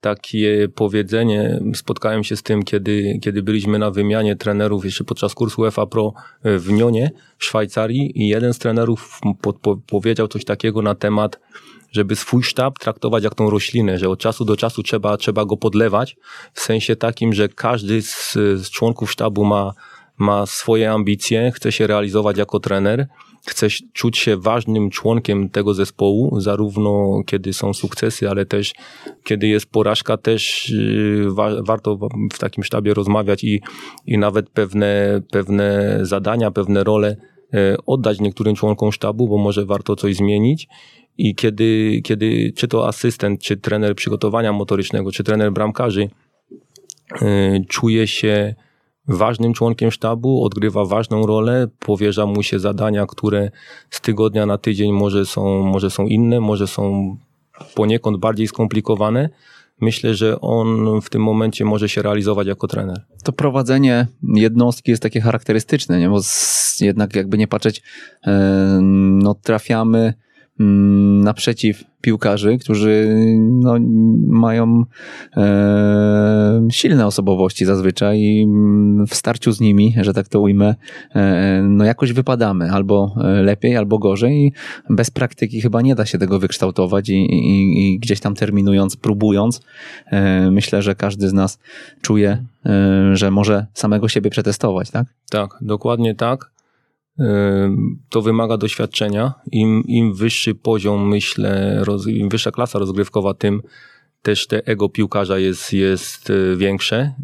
takie powiedzenie, spotkałem się z tym, kiedy, kiedy byliśmy na wymianie trenerów jeszcze podczas kursu UEFA Pro w Nionie w Szwajcarii i jeden z trenerów powiedział coś takiego na temat, żeby swój sztab traktować jak tą roślinę, że od czasu do czasu trzeba, trzeba go podlewać, w sensie takim, że każdy z, z członków sztabu ma, ma swoje ambicje, chce się realizować jako trener, chce czuć się ważnym członkiem tego zespołu, zarówno kiedy są sukcesy, ale też kiedy jest porażka, też y, wa warto w takim sztabie rozmawiać i, i nawet pewne, pewne zadania, pewne role e, oddać niektórym członkom sztabu, bo może warto coś zmienić. I kiedy, kiedy czy to asystent, czy trener przygotowania motorycznego, czy trener bramkarzy e, czuje się ważnym członkiem sztabu, odgrywa ważną rolę, powierza mu się zadania, które z tygodnia na tydzień może są, może są inne, może są poniekąd bardziej skomplikowane. Myślę, że on w tym momencie może się realizować jako trener.
To prowadzenie jednostki jest takie charakterystyczne, nie? bo jednak jakby nie patrzeć, e, no trafiamy naprzeciw piłkarzy, którzy no, mają e, silne osobowości zazwyczaj i mm, w starciu z nimi, że tak to ujmę, e, no jakoś wypadamy albo e, lepiej, albo gorzej i bez praktyki chyba nie da się tego wykształtować i, i, i gdzieś tam terminując, próbując, e, myślę, że każdy z nas czuje, e, że może samego siebie przetestować, tak?
Tak, dokładnie tak to wymaga doświadczenia. Im, im wyższy poziom, myślę, roz, im wyższa klasa rozgrywkowa, tym, też te ego piłkarza jest, jest e, większe.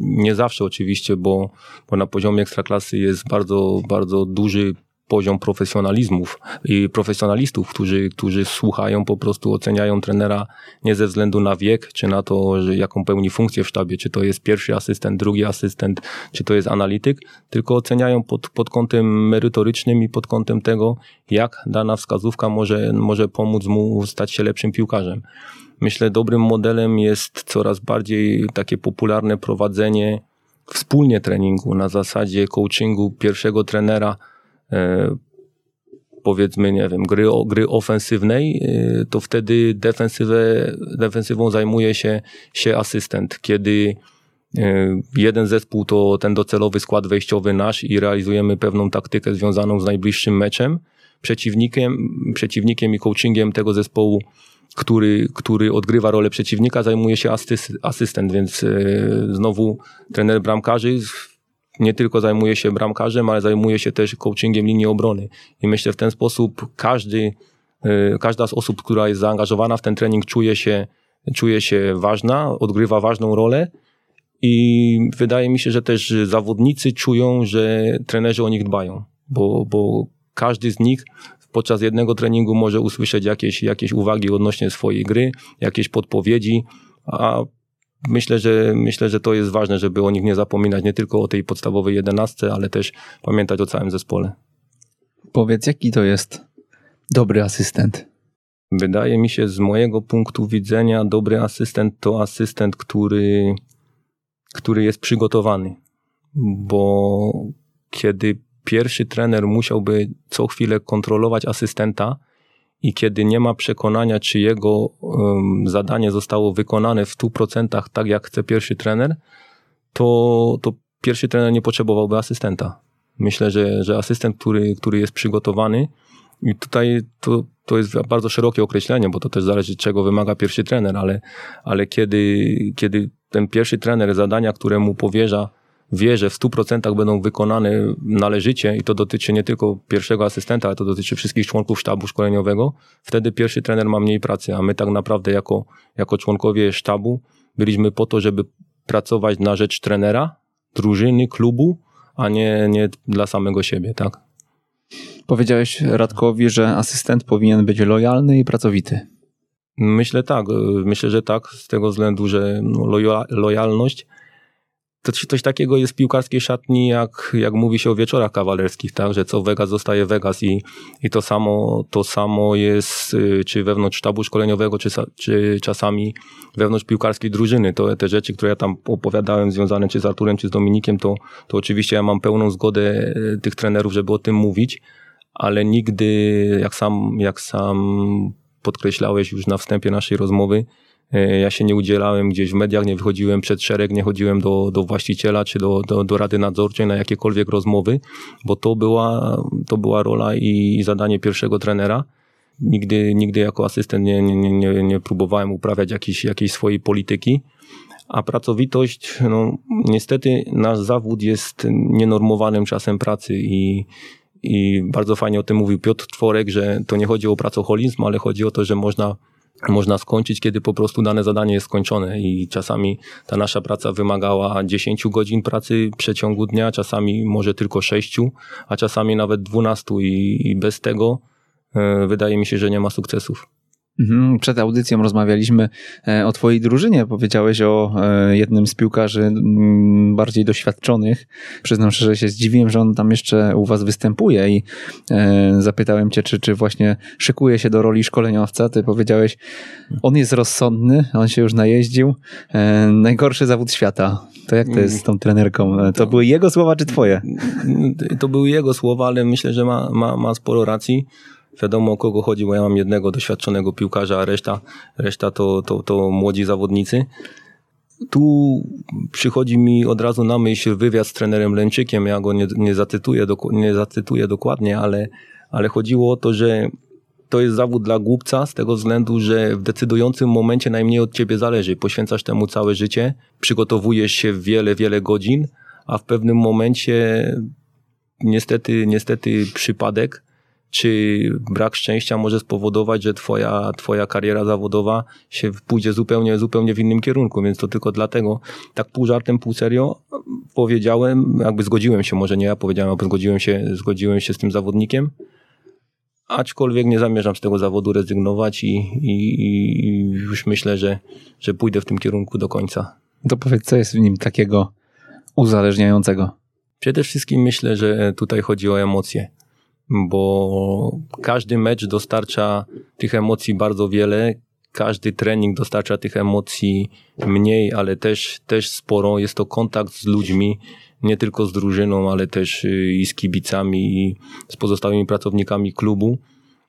Nie zawsze oczywiście, bo, bo na poziomie ekstraklasy jest bardzo, bardzo duży poziom profesjonalizmów i profesjonalistów, którzy, którzy słuchają, po prostu oceniają trenera nie ze względu na wiek, czy na to, że jaką pełni funkcję w sztabie, czy to jest pierwszy asystent, drugi asystent, czy to jest analityk, tylko oceniają pod, pod kątem merytorycznym i pod kątem tego, jak dana wskazówka może, może pomóc mu stać się lepszym piłkarzem. Myślę, dobrym modelem jest coraz bardziej takie popularne prowadzenie wspólnie treningu na zasadzie coachingu pierwszego trenera, powiedzmy, nie wiem, gry, gry ofensywnej, e, to wtedy defensywę, defensywą zajmuje się, się asystent. Kiedy e, jeden zespół to ten docelowy skład wejściowy nasz i realizujemy pewną taktykę związaną z najbliższym meczem, przeciwnikiem, przeciwnikiem i coachingiem tego zespołu, który, który odgrywa rolę przeciwnika, zajmuje się asystent, więc znowu trener bramkarzy nie tylko zajmuje się bramkarzem, ale zajmuje się też coachingiem linii obrony. I myślę, w ten sposób każdy, y, każda z osób, która jest zaangażowana w ten trening, czuje się, czuje się ważna, odgrywa ważną rolę. I wydaje mi się, że też zawodnicy czują, że trenerzy o nich dbają, bo, bo każdy z nich podczas jednego treningu może usłyszeć jakieś, jakieś uwagi odnośnie swojej gry, jakieś podpowiedzi, a myślę, że myślę, że to jest ważne, żeby o nich nie zapominać, nie tylko o tej podstawowej jedenastce, ale też pamiętać o całym zespole.
Powiedz, jaki to jest dobry asystent?
Wydaje mi się, z mojego punktu widzenia, dobry asystent to asystent, który, który jest przygotowany. Bo kiedy pierwszy trener musiałby co chwilę kontrolować asystenta, i kiedy nie ma przekonania, czy jego um, zadanie zostało wykonane w 100% tak, jak chce pierwszy trener, to, to pierwszy trener nie potrzebowałby asystenta. Myślę, że, że asystent, który, który jest przygotowany, i tutaj to, to jest bardzo szerokie określenie, bo to też zależy, czego wymaga pierwszy trener, ale, ale kiedy, kiedy ten pierwszy trener zadania, które mu powierza, wie, że w 100% będą wykonane należycie i to dotyczy nie tylko pierwszego asystenta, ale to dotyczy wszystkich członków sztabu szkoleniowego, wtedy pierwszy trener ma mniej pracy, a my tak naprawdę jako, jako członkowie sztabu byliśmy po to, żeby pracować na rzecz trenera, drużyny, klubu, a nie, nie dla samego siebie, tak?
Powiedziałeś Radkowi, że asystent powinien być lojalny i pracowity.
Myślę tak, myślę, że tak, z tego względu, że no, lojalność to coś takiego jest w piłkarskiej szatni, jak, jak mówi się o wieczorach kawalerskich, tak, że co Vegas zostaje Vegas i, i to, samo, to samo jest y, czy wewnątrz sztabu szkoleniowego, czy, czy czasami wewnątrz piłkarskiej drużyny. To te rzeczy, które ja tam opowiadałem związane czy z Arturem, czy z Dominikiem, to, to oczywiście ja mam pełną zgodę y, tych trenerów, żeby o tym mówić, ale nigdy, jak sam, jak sam podkreślałeś już na wstępie naszej rozmowy, ja się nie udzielałem gdzieś w mediach, nie wychodziłem przed szereg, nie chodziłem do, do właściciela czy do, do, do rady nadzorczej na jakiekolwiek rozmowy, bo to była, to była rola i, i zadanie pierwszego trenera. Nigdy, nigdy jako asystent nie, nie, nie, nie próbowałem uprawiać jakiejś, jakiejś swojej polityki. A pracowitość, no niestety nasz zawód jest nienormowanym czasem pracy i, i bardzo fajnie o tym mówił Piotr Tworek, że to nie chodzi o pracoholizm, ale chodzi o to, że można można skończyć, kiedy po prostu dane zadanie jest skończone i czasami ta nasza praca wymagała 10 godzin pracy w przeciągu dnia, czasami może tylko 6, a czasami nawet 12 i, bez tego e, wydaje mi się, że nie ma sukcesów.
Mhm, przed audycją rozmawialiśmy e, o Twojej drużynie. Powiedziałeś o e, jednym z piłkarzy bardziej doświadczonych. Przyznam szczerze, się zdziwiłem, że on tam jeszcze u Was występuje i e, zapytałem Cię, czy, czy właśnie szykuje się do roli szkoleniowca. Ty powiedziałeś, on jest rozsądny, on się już najeździł. Najgorszy zawód świata. To jak to jest z tą trenerką? To były jego słowa, czy Twoje?
To były jego słowa, ale myślę, że ma, ma, ma sporo racji wiadomo o kogo chodzi, bo ja mam jednego doświadczonego piłkarza, a reszta, reszta to, to, to młodzi zawodnicy. Tu przychodzi mi od razu na myśl wywiad z trenerem Lęczykiem, ja go nie, nie, zacytuję, nie zacytuję dokładnie, ale, ale chodziło o to, że to jest zawód dla głupca z tego względu, że w decydującym momencie najmniej od ciebie zależy. Poświęcasz temu całe życie, przygotowujesz się wiele, wiele godzin, a w pewnym momencie niestety, niestety przypadek czy brak szczęścia może spowodować, że twoja, twoja kariera zawodowa się pójdzie zupełnie, zupełnie w innym kierunku, więc to tylko dlatego tak pół żartem, pół serio powiedziałem, jakby zgodziłem się, może nie ja powiedziałem, ale zgodziłem się, zgodziłem się z tym zawodnikiem, aczkolwiek nie zamierzam z tego zawodu rezygnować i, i, i już myślę, że, że pójdę w tym kierunku do końca.
To powiedz, co jest w nim takiego uzależniającego?
Przede wszystkim myślę, że tutaj chodzi o emocje, bo każdy mecz dostarcza tych emocji bardzo wiele, każdy trening dostarcza tych emocji mniej, ale też, też sporo. Jest to kontakt z ludźmi, nie tylko z drużyną, ale też y, i z kibicami, i z pozostałymi pracownikami klubu.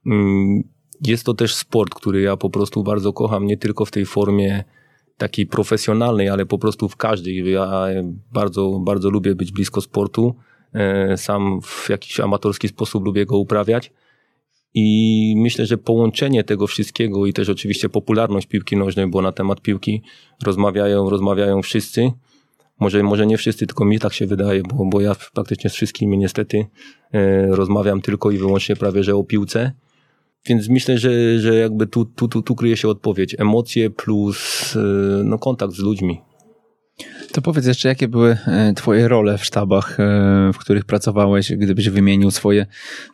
Mm, jest to też sport, który ja po prostu bardzo kocham, nie tylko w tej formie takiej profesjonalnej, ale po prostu w każdej. Ja bardzo, bardzo lubię być blisko sportu. E, sam w jakiś amatorski sposób lubię go uprawiać. I myślę, że połączenie tego wszystkiego i też oczywiście popularność piłki nożnej, bo na temat piłki rozmawiają, rozmawiają wszyscy. Może, może nie wszyscy, tylko mi tak się wydaje, bo, bo ja praktycznie z wszystkimi niestety e, rozmawiam tylko i wyłącznie prawie, że o piłce. Więc myślę, że, że jakby tu, tu, tu, tu kryje się odpowiedź. Emocje plus e, no, kontakt z ludźmi.
To powiedz jeszcze, jakie były e, Twoje role w sztabach, e, w których pracowałeś, gdybyś wymienił swoje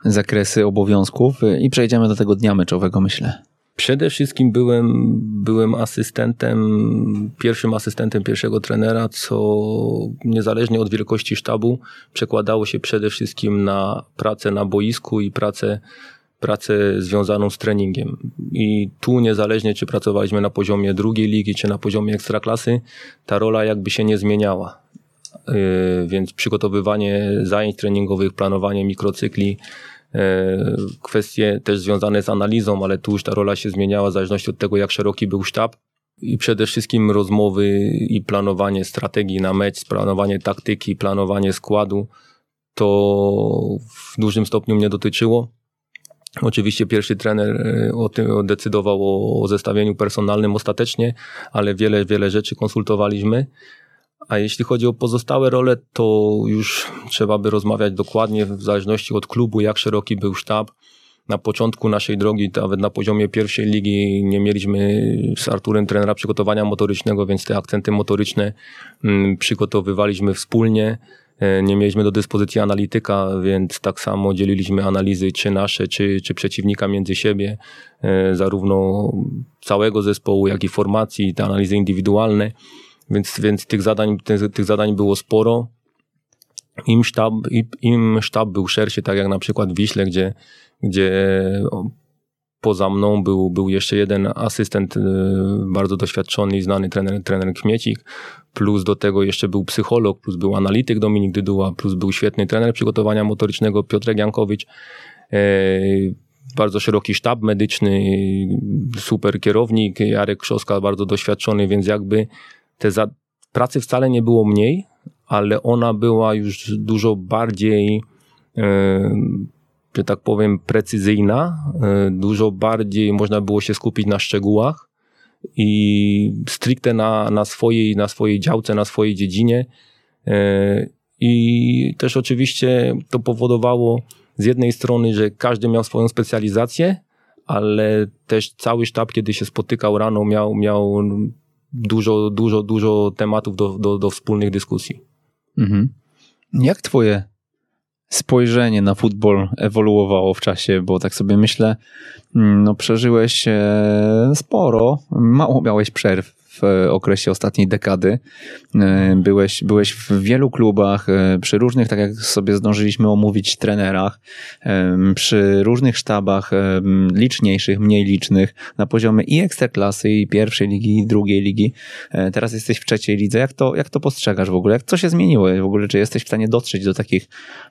zakresy obowiązków i przejdziemy do tego dnia meczowego, myślę.
Przede wszystkim byłem, byłem asystentem, pierwszym asystentem pierwszego trenera, co niezależnie od wielkości sztabu przekładało się przede wszystkim na pracę na boisku i pracę pracę związaną z treningiem. I tu niezależnie, czy pracowaliśmy na poziomie drugiej ligi, czy na poziomie ekstraklasy, ta rola jakby się nie zmieniała. Yy, więc przygotowywanie zajęć treningowych, planowanie mikrocykli, yy, kwestie też związane z analizą, ale tu już ta rola się zmieniała w zależności od tego, jak szeroki był sztab. I przede wszystkim rozmowy i planowanie strategii na mecz, planowanie taktyki, planowanie składu, to w dużym stopniu mnie dotyczyło. Oczywiście pierwszy trener e, o tym decydował o, zestawieniu personalnym ostatecznie, ale wiele, wiele rzeczy konsultowaliśmy. A jeśli chodzi o pozostałe role, to już trzeba by rozmawiać dokładnie w zależności od klubu, jak szeroki był sztab. Na początku naszej drogi, nawet na poziomie pierwszej ligi, nie mieliśmy z Arturem trenera przygotowania motorycznego, więc te akcenty motoryczne mm, przygotowywaliśmy wspólnie. E, nie mieliśmy do dyspozycji analityka, więc tak samo dzieliliśmy analizy, czy nasze, czy, czy przeciwnika między siebie, e, zarówno całego zespołu, jak i formacji, te analizy indywidualne. Więc, więc tych, zadań, tych, tych zadań było sporo. Im sztab, im sztab był szerszy, tak jak na przykład w Wiśle, gdzie, gdzie poza mną był, był jeszcze jeden asystent y, bardzo doświadczony i znany trener, trener Kmiecik, plus do tego jeszcze był psycholog, plus był analityk Dominik Dyduła, plus był świetny trener przygotowania motorycznego Piotrek Jankowicz. E, bardzo szeroki sztab medyczny, super kierownik, Jarek Krzoska bardzo doświadczony, więc jakby te za... pracy wcale nie było mniej, ale ona była już dużo bardziej e, że tak powiem, precyzyjna. E, dużo bardziej można było się skupić na szczegółach i stricte na, na, swojej, na swojej działce, na swojej dziedzinie. E, I też oczywiście to powodowało z jednej strony, że każdy miał swoją specjalizację, ale też cały sztab, kiedy się spotykał rano, miał, miał dużo, dużo, dużo tematów do, do, do wspólnych dyskusji.
Mhm. Jak twoje spojrzenie na futbol ewoluowało w czasie, bo tak sobie myślę, mm, no przeżyłeś e, sporo, mało miałeś przerw w okresie ostatniej dekady. E, byłeś, byłeś w wielu klubach, e, przy różnych, tak jak sobie zdążyliśmy omówić, trenerach, e, przy różnych sztabach, liczniejszych, mniej licznych, na poziomie i ekstraklasy, i pierwszej ligi, i drugiej ligi. Teraz jesteś w trzeciej lidze. Jak to, jak to postrzegasz w ogóle? Jak, co się zmieniło w ogóle? Czy jesteś w stanie dotrzeć do takich,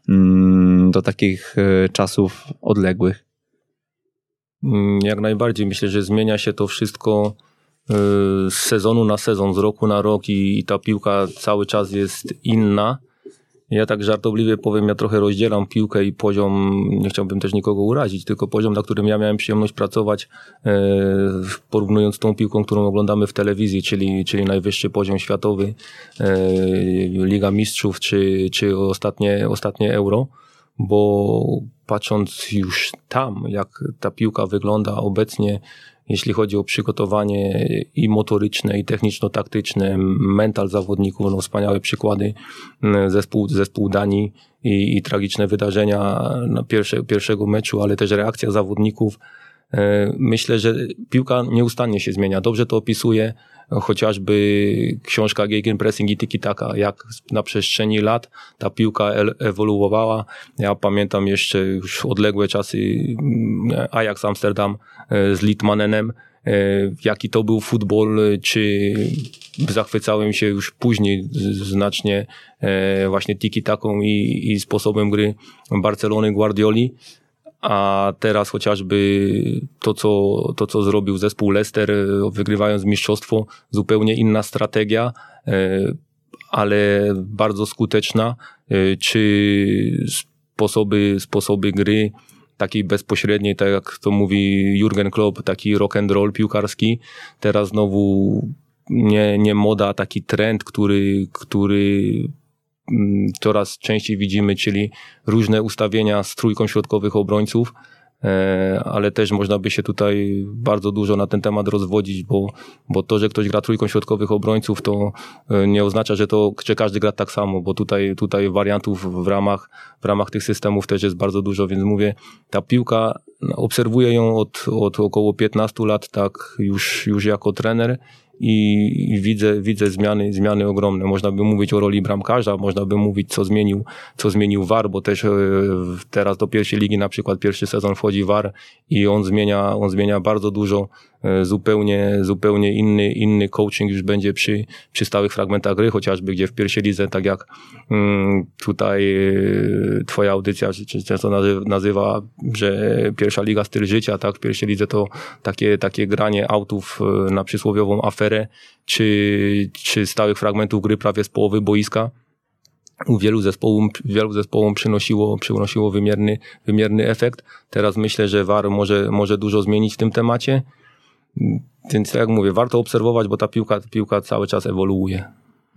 mm, do takich czasów odległych?
Mm, jak najbardziej. Myślę, że zmienia się to wszystko z sezonu na sezon, z roku na rok i, i ta piłka cały czas jest inna. Ja tak żartobliwie powiem, ja trochę rozdzielam piłkę i poziom, nie chciałbym też nikogo urazić, tylko poziom, na którym ja miałem przyjemność pracować, e, porównując tą piłką, którą oglądamy w telewizji, czyli, czyli najwyższy poziom światowy, e, Liga Mistrzów czy, czy ostatnie, ostatnie Euro, bo patrząc już tam, jak ta piłka wygląda obecnie, jeśli chodzi o przygotowanie i motoryczne, i techniczno-taktyczne, mental zawodników, no wspaniałe przykłady, mm, zespół, zespół Danii i, i tragiczne wydarzenia na pierwsze, pierwszego meczu, ale też reakcja zawodników. E, myślę, że piłka nieustannie się zmienia. Dobrze to opisuje chociażby książka Gegenpressing i Tiki Taka, jak na przestrzeni lat ta piłka ewoluowała. Ja pamiętam jeszcze już odległe czasy mm, Ajax Amsterdam e, z Litmanenem, e, jaki to był futbol, czy zachwycałem się już później znacznie e, właśnie tiki taką i, i sposobem gry Barcelony Guardioli a teraz chociażby to co, to, co zrobił zespół Leicester, wygrywając mistrzostwo, zupełnie inna strategia, e, ale bardzo skuteczna, e, czy sposoby, sposoby gry, takiej bezpośredniej, tak jak to mówi Jurgen Klopp, taki rock and roll piłkarski. Teraz znowu nie, nie moda, taki trend, który, który coraz częściej widzimy, czyli różne ustawienia z trójką środkowych obrońców, e, ale też można by się tutaj bardzo dużo na ten temat rozwodzić, bo, bo to, że ktoś gra trójką środkowych obrońców, to e, nie oznacza, że to że każdy gra tak samo, bo tutaj, tutaj wariantów w ramach, w ramach tych systemów też jest bardzo dużo, więc mówię, ta piłka, obserwuję ją od, od około 15 lat, tak już, już jako trener i, widzę, widzę zmiany, zmiany ogromne. Można by mówić o roli bramkarza, można by mówić, co zmienił, co zmienił VAR, bo też e, teraz do pierwszej ligi na przykład pierwszy sezon wchodzi VAR i on zmienia, on zmienia bardzo dużo zupełnie, zupełnie inny, inny coaching już będzie przy, przy stałych fragmentach gry, chociażby gdzie w pierwszej lidze, tak jak mm, tutaj e, twoja audycja często nazywa, że pierwsza liga styl życia, tak, w pierwszej lidze to takie, takie granie autów e, na przysłowiową aferę, czy, czy stałych fragmentów gry prawie z połowy boiska u wielu zespołom, wielu zespołom przynosiło, przynosiło wymierny, wymierny efekt. Teraz myślę, że VAR może, może dużo zmienić w tym temacie. Więc tak jak mówię, warto obserwować, bo ta piłka, piłka cały czas ewoluuje.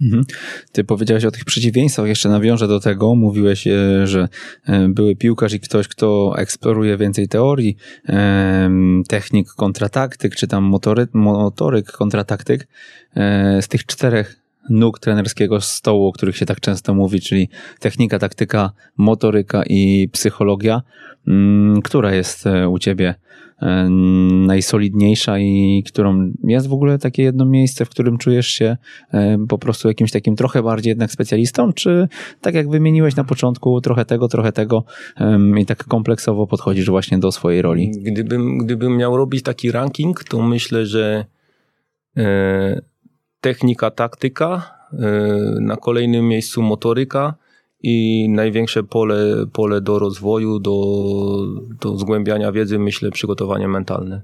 Mhm. Ty powiedziałeś o tych przeciwieństwach, jeszcze nawiążę do tego. Mówiłeś, e, że e, były piłkarz i ktoś, kto eksploruje więcej teorii, technik kontrataktyk, czy tam motory, motoryk kontrataktyk. E, z tych czterech nóg trenerskiego stołu, o których się tak często mówi, czyli technika, taktyka, motoryka i psychologia. Mm, która jest u ciebie E, najsolidniejsza i którą jest w ogóle takie jedno miejsce, w którym czujesz się e, po prostu jakimś takim trochę bardziej jednak specjalistą, czy tak jak wymieniłeś na początku, trochę tego, trochę tego i tak kompleksowo podchodzisz właśnie do swojej roli?
Gdybym, gdybym miał robić taki ranking, to myślę, że e, technika, taktyka, na kolejnym miejscu motoryka, i największe pole, pole do rozwoju, do, do zgłębiania wiedzy, myślę, przygotowanie mentalne.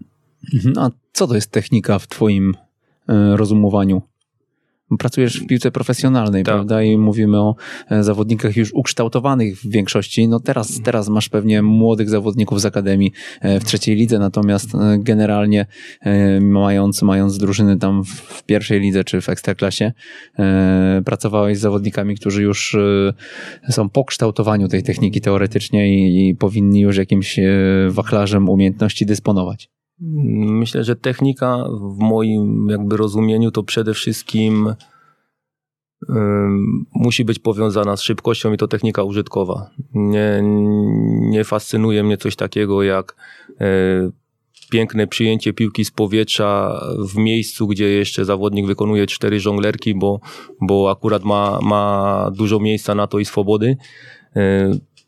Mhm. A co to jest technika w Twoim e, rozumowaniu? Pracujesz w piłce profesjonalnej, tak. prawda? I mówimy o e, zawodnikach już ukształtowanych w większości. No teraz, teraz masz pewnie młodych zawodników z Akademii e, w trzeciej lidze, natomiast e, generalnie mając, mając drużyny tam w pierwszej lidze czy w ekstraklasie, pracowałeś z zawodnikami, którzy już są po kształtowaniu tej techniki teoretycznie i, i powinni już jakimś wachlarzem umiejętności dysponować.
Myślę, że technika w moim jakby rozumieniu to przede wszystkim musi być powiązana z szybkością i to technika użytkowa. Nie, nie fascynuje mnie coś takiego jak e, piękne przyjęcie piłki z powietrza w miejscu, gdzie jeszcze zawodnik wykonuje cztery żonglerki, bo, bo akurat ma, ma dużo miejsca na to i swobody.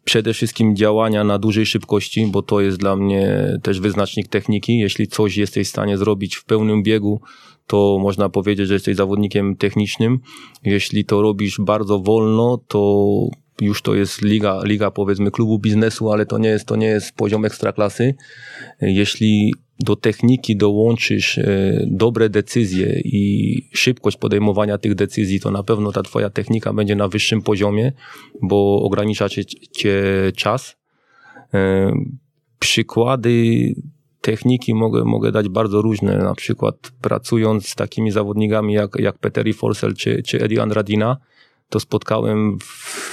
Przede wszystkim działania na dużej szybkości, bo to jest dla mnie też wyznacznik techniki. Jeśli coś jesteś w stanie zrobić w pełnym biegu, to można powiedzieć, że jesteś zawodnikiem technicznym. Jeśli to robisz bardzo wolno, to już to jest liga, liga powiedzmy klubu biznesu, ale to nie jest, to nie jest poziom ekstraklasy. Jeśli do techniki dołączysz e, dobre decyzje i szybkość podejmowania tych decyzji, to na pewno ta twoja technika będzie na wyższym poziomie, bo ogranicza cię, czas. E, przykłady techniki mogę, mogę dać bardzo różne. Na przykład pracując z takimi zawodnikami jak, jak Peteri Forsell czy, czy Eddie Andradina, to spotkałem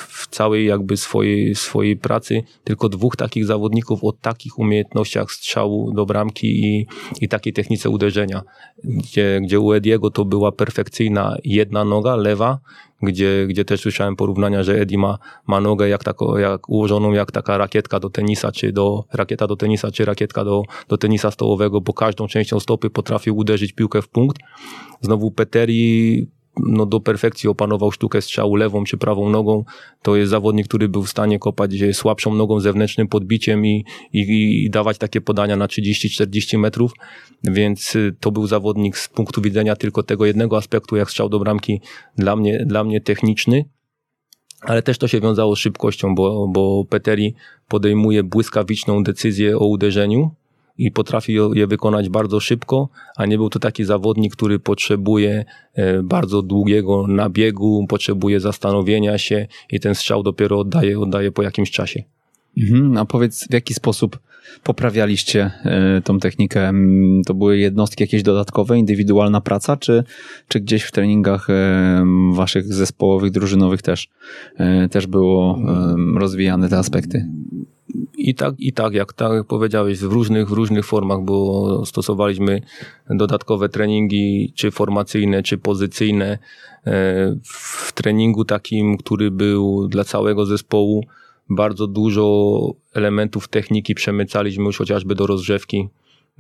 w całej jakby swojej, swojej pracy tylko dwóch takich zawodników o takich umiejętnościach strzału do bramki i, i takiej technice uderzenia, gdzie, gdzie u Ediego to była perfekcyjna jedna noga, lewa, gdzie, gdzie też słyszałem porównania, że Eddie ma, ma nogę jak, tako, jak ułożoną jak taka rakietka do tenisa, czy do rakieta do tenisa, czy rakietka do, do tenisa stołowego, bo każdą częścią stopy potrafił uderzyć piłkę w punkt. Znowu Peteri no, do perfekcji opanował sztukę strzału lewą czy prawą nogą. To jest zawodnik, który był w stanie kopać słabszą nogą zewnętrznym podbiciem i, i, i dawać takie podania na 30-40 metrów, więc y, to był zawodnik z punktu widzenia tylko tego jednego aspektu, jak strzał do bramki, dla mnie, dla mnie techniczny, ale też to się wiązało z szybkością, bo, bo Peteri podejmuje błyskawiczną decyzję o uderzeniu, i potrafi je wykonać bardzo szybko, a nie był to taki zawodnik, który potrzebuje e, bardzo długiego nabiegu, potrzebuje zastanowienia się i ten strzał dopiero oddaje, oddaje po jakimś czasie.
Mhm, a powiedz, w jaki sposób poprawialiście e, tą technikę? To były jednostki jakieś dodatkowe, indywidualna praca, czy, czy gdzieś w treningach e, waszych zespołowych, drużynowych też, też było rozwijane te aspekty?
I tak, i tak, jak tak powiedziałeś, w różnych, w różnych formach, bo stosowaliśmy dodatkowe treningi, czy formacyjne, czy pozycyjne. E, w treningu takim, który był dla całego zespołu, bardzo dużo elementów techniki przemycaliśmy już chociażby do rozgrzewki.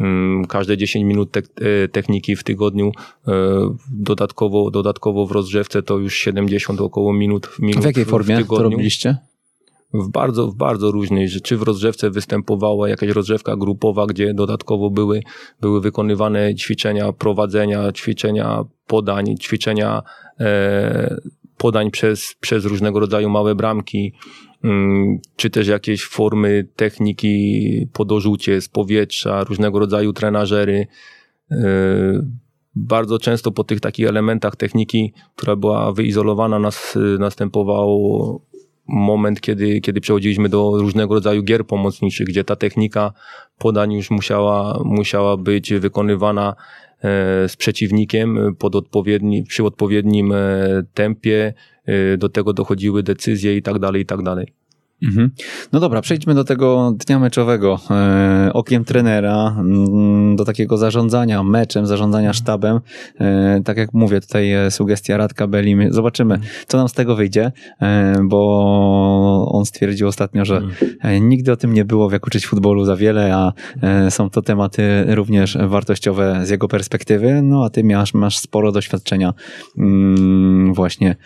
Mm, każde 10 minut e, techniki w tygodniu, e, dodatkowo, dodatkowo w rozgrzewce to już 70 około minut, minut
w jakiej formie w to robiliście?
W bardzo, w bardzo różnej, że czy w rozrzewce występowała jakaś rozrzewka grupowa, gdzie dodatkowo były, były wykonywane ćwiczenia prowadzenia, ćwiczenia podań, ćwiczenia e, podań przez, przez różnego rodzaju małe bramki, mm, czy też jakieś formy techniki po dorzucie z powietrza, różnego rodzaju trenażery. E, bardzo często po tych takich elementach techniki, która była wyizolowana, nas, następowało moment, kiedy, kiedy przechodziliśmy do różnego rodzaju gier pomocniczych, gdzie ta technika podań już musiała, musiała być wykonywana e, z przeciwnikiem pod odpowiedni, przy odpowiednim e, tempie, e, do tego dochodziły decyzje i tak dalej, i tak dalej.
Mhm. No dobra, przejdźmy do tego dnia meczowego. E, okiem trenera, mm, do takiego zarządzania meczem, zarządzania mhm. sztabem. E, tak jak mówię, tutaj e, sugestia Radka Beli. Zobaczymy, mhm. co nam z tego wyjdzie, bo on stwierdził ostatnio, że mhm. nigdy o tym nie było, jak uczyć futbolu za wiele, a są to tematy również wartościowe z jego perspektywy. No a ty masz, masz sporo doświadczenia mm, właśnie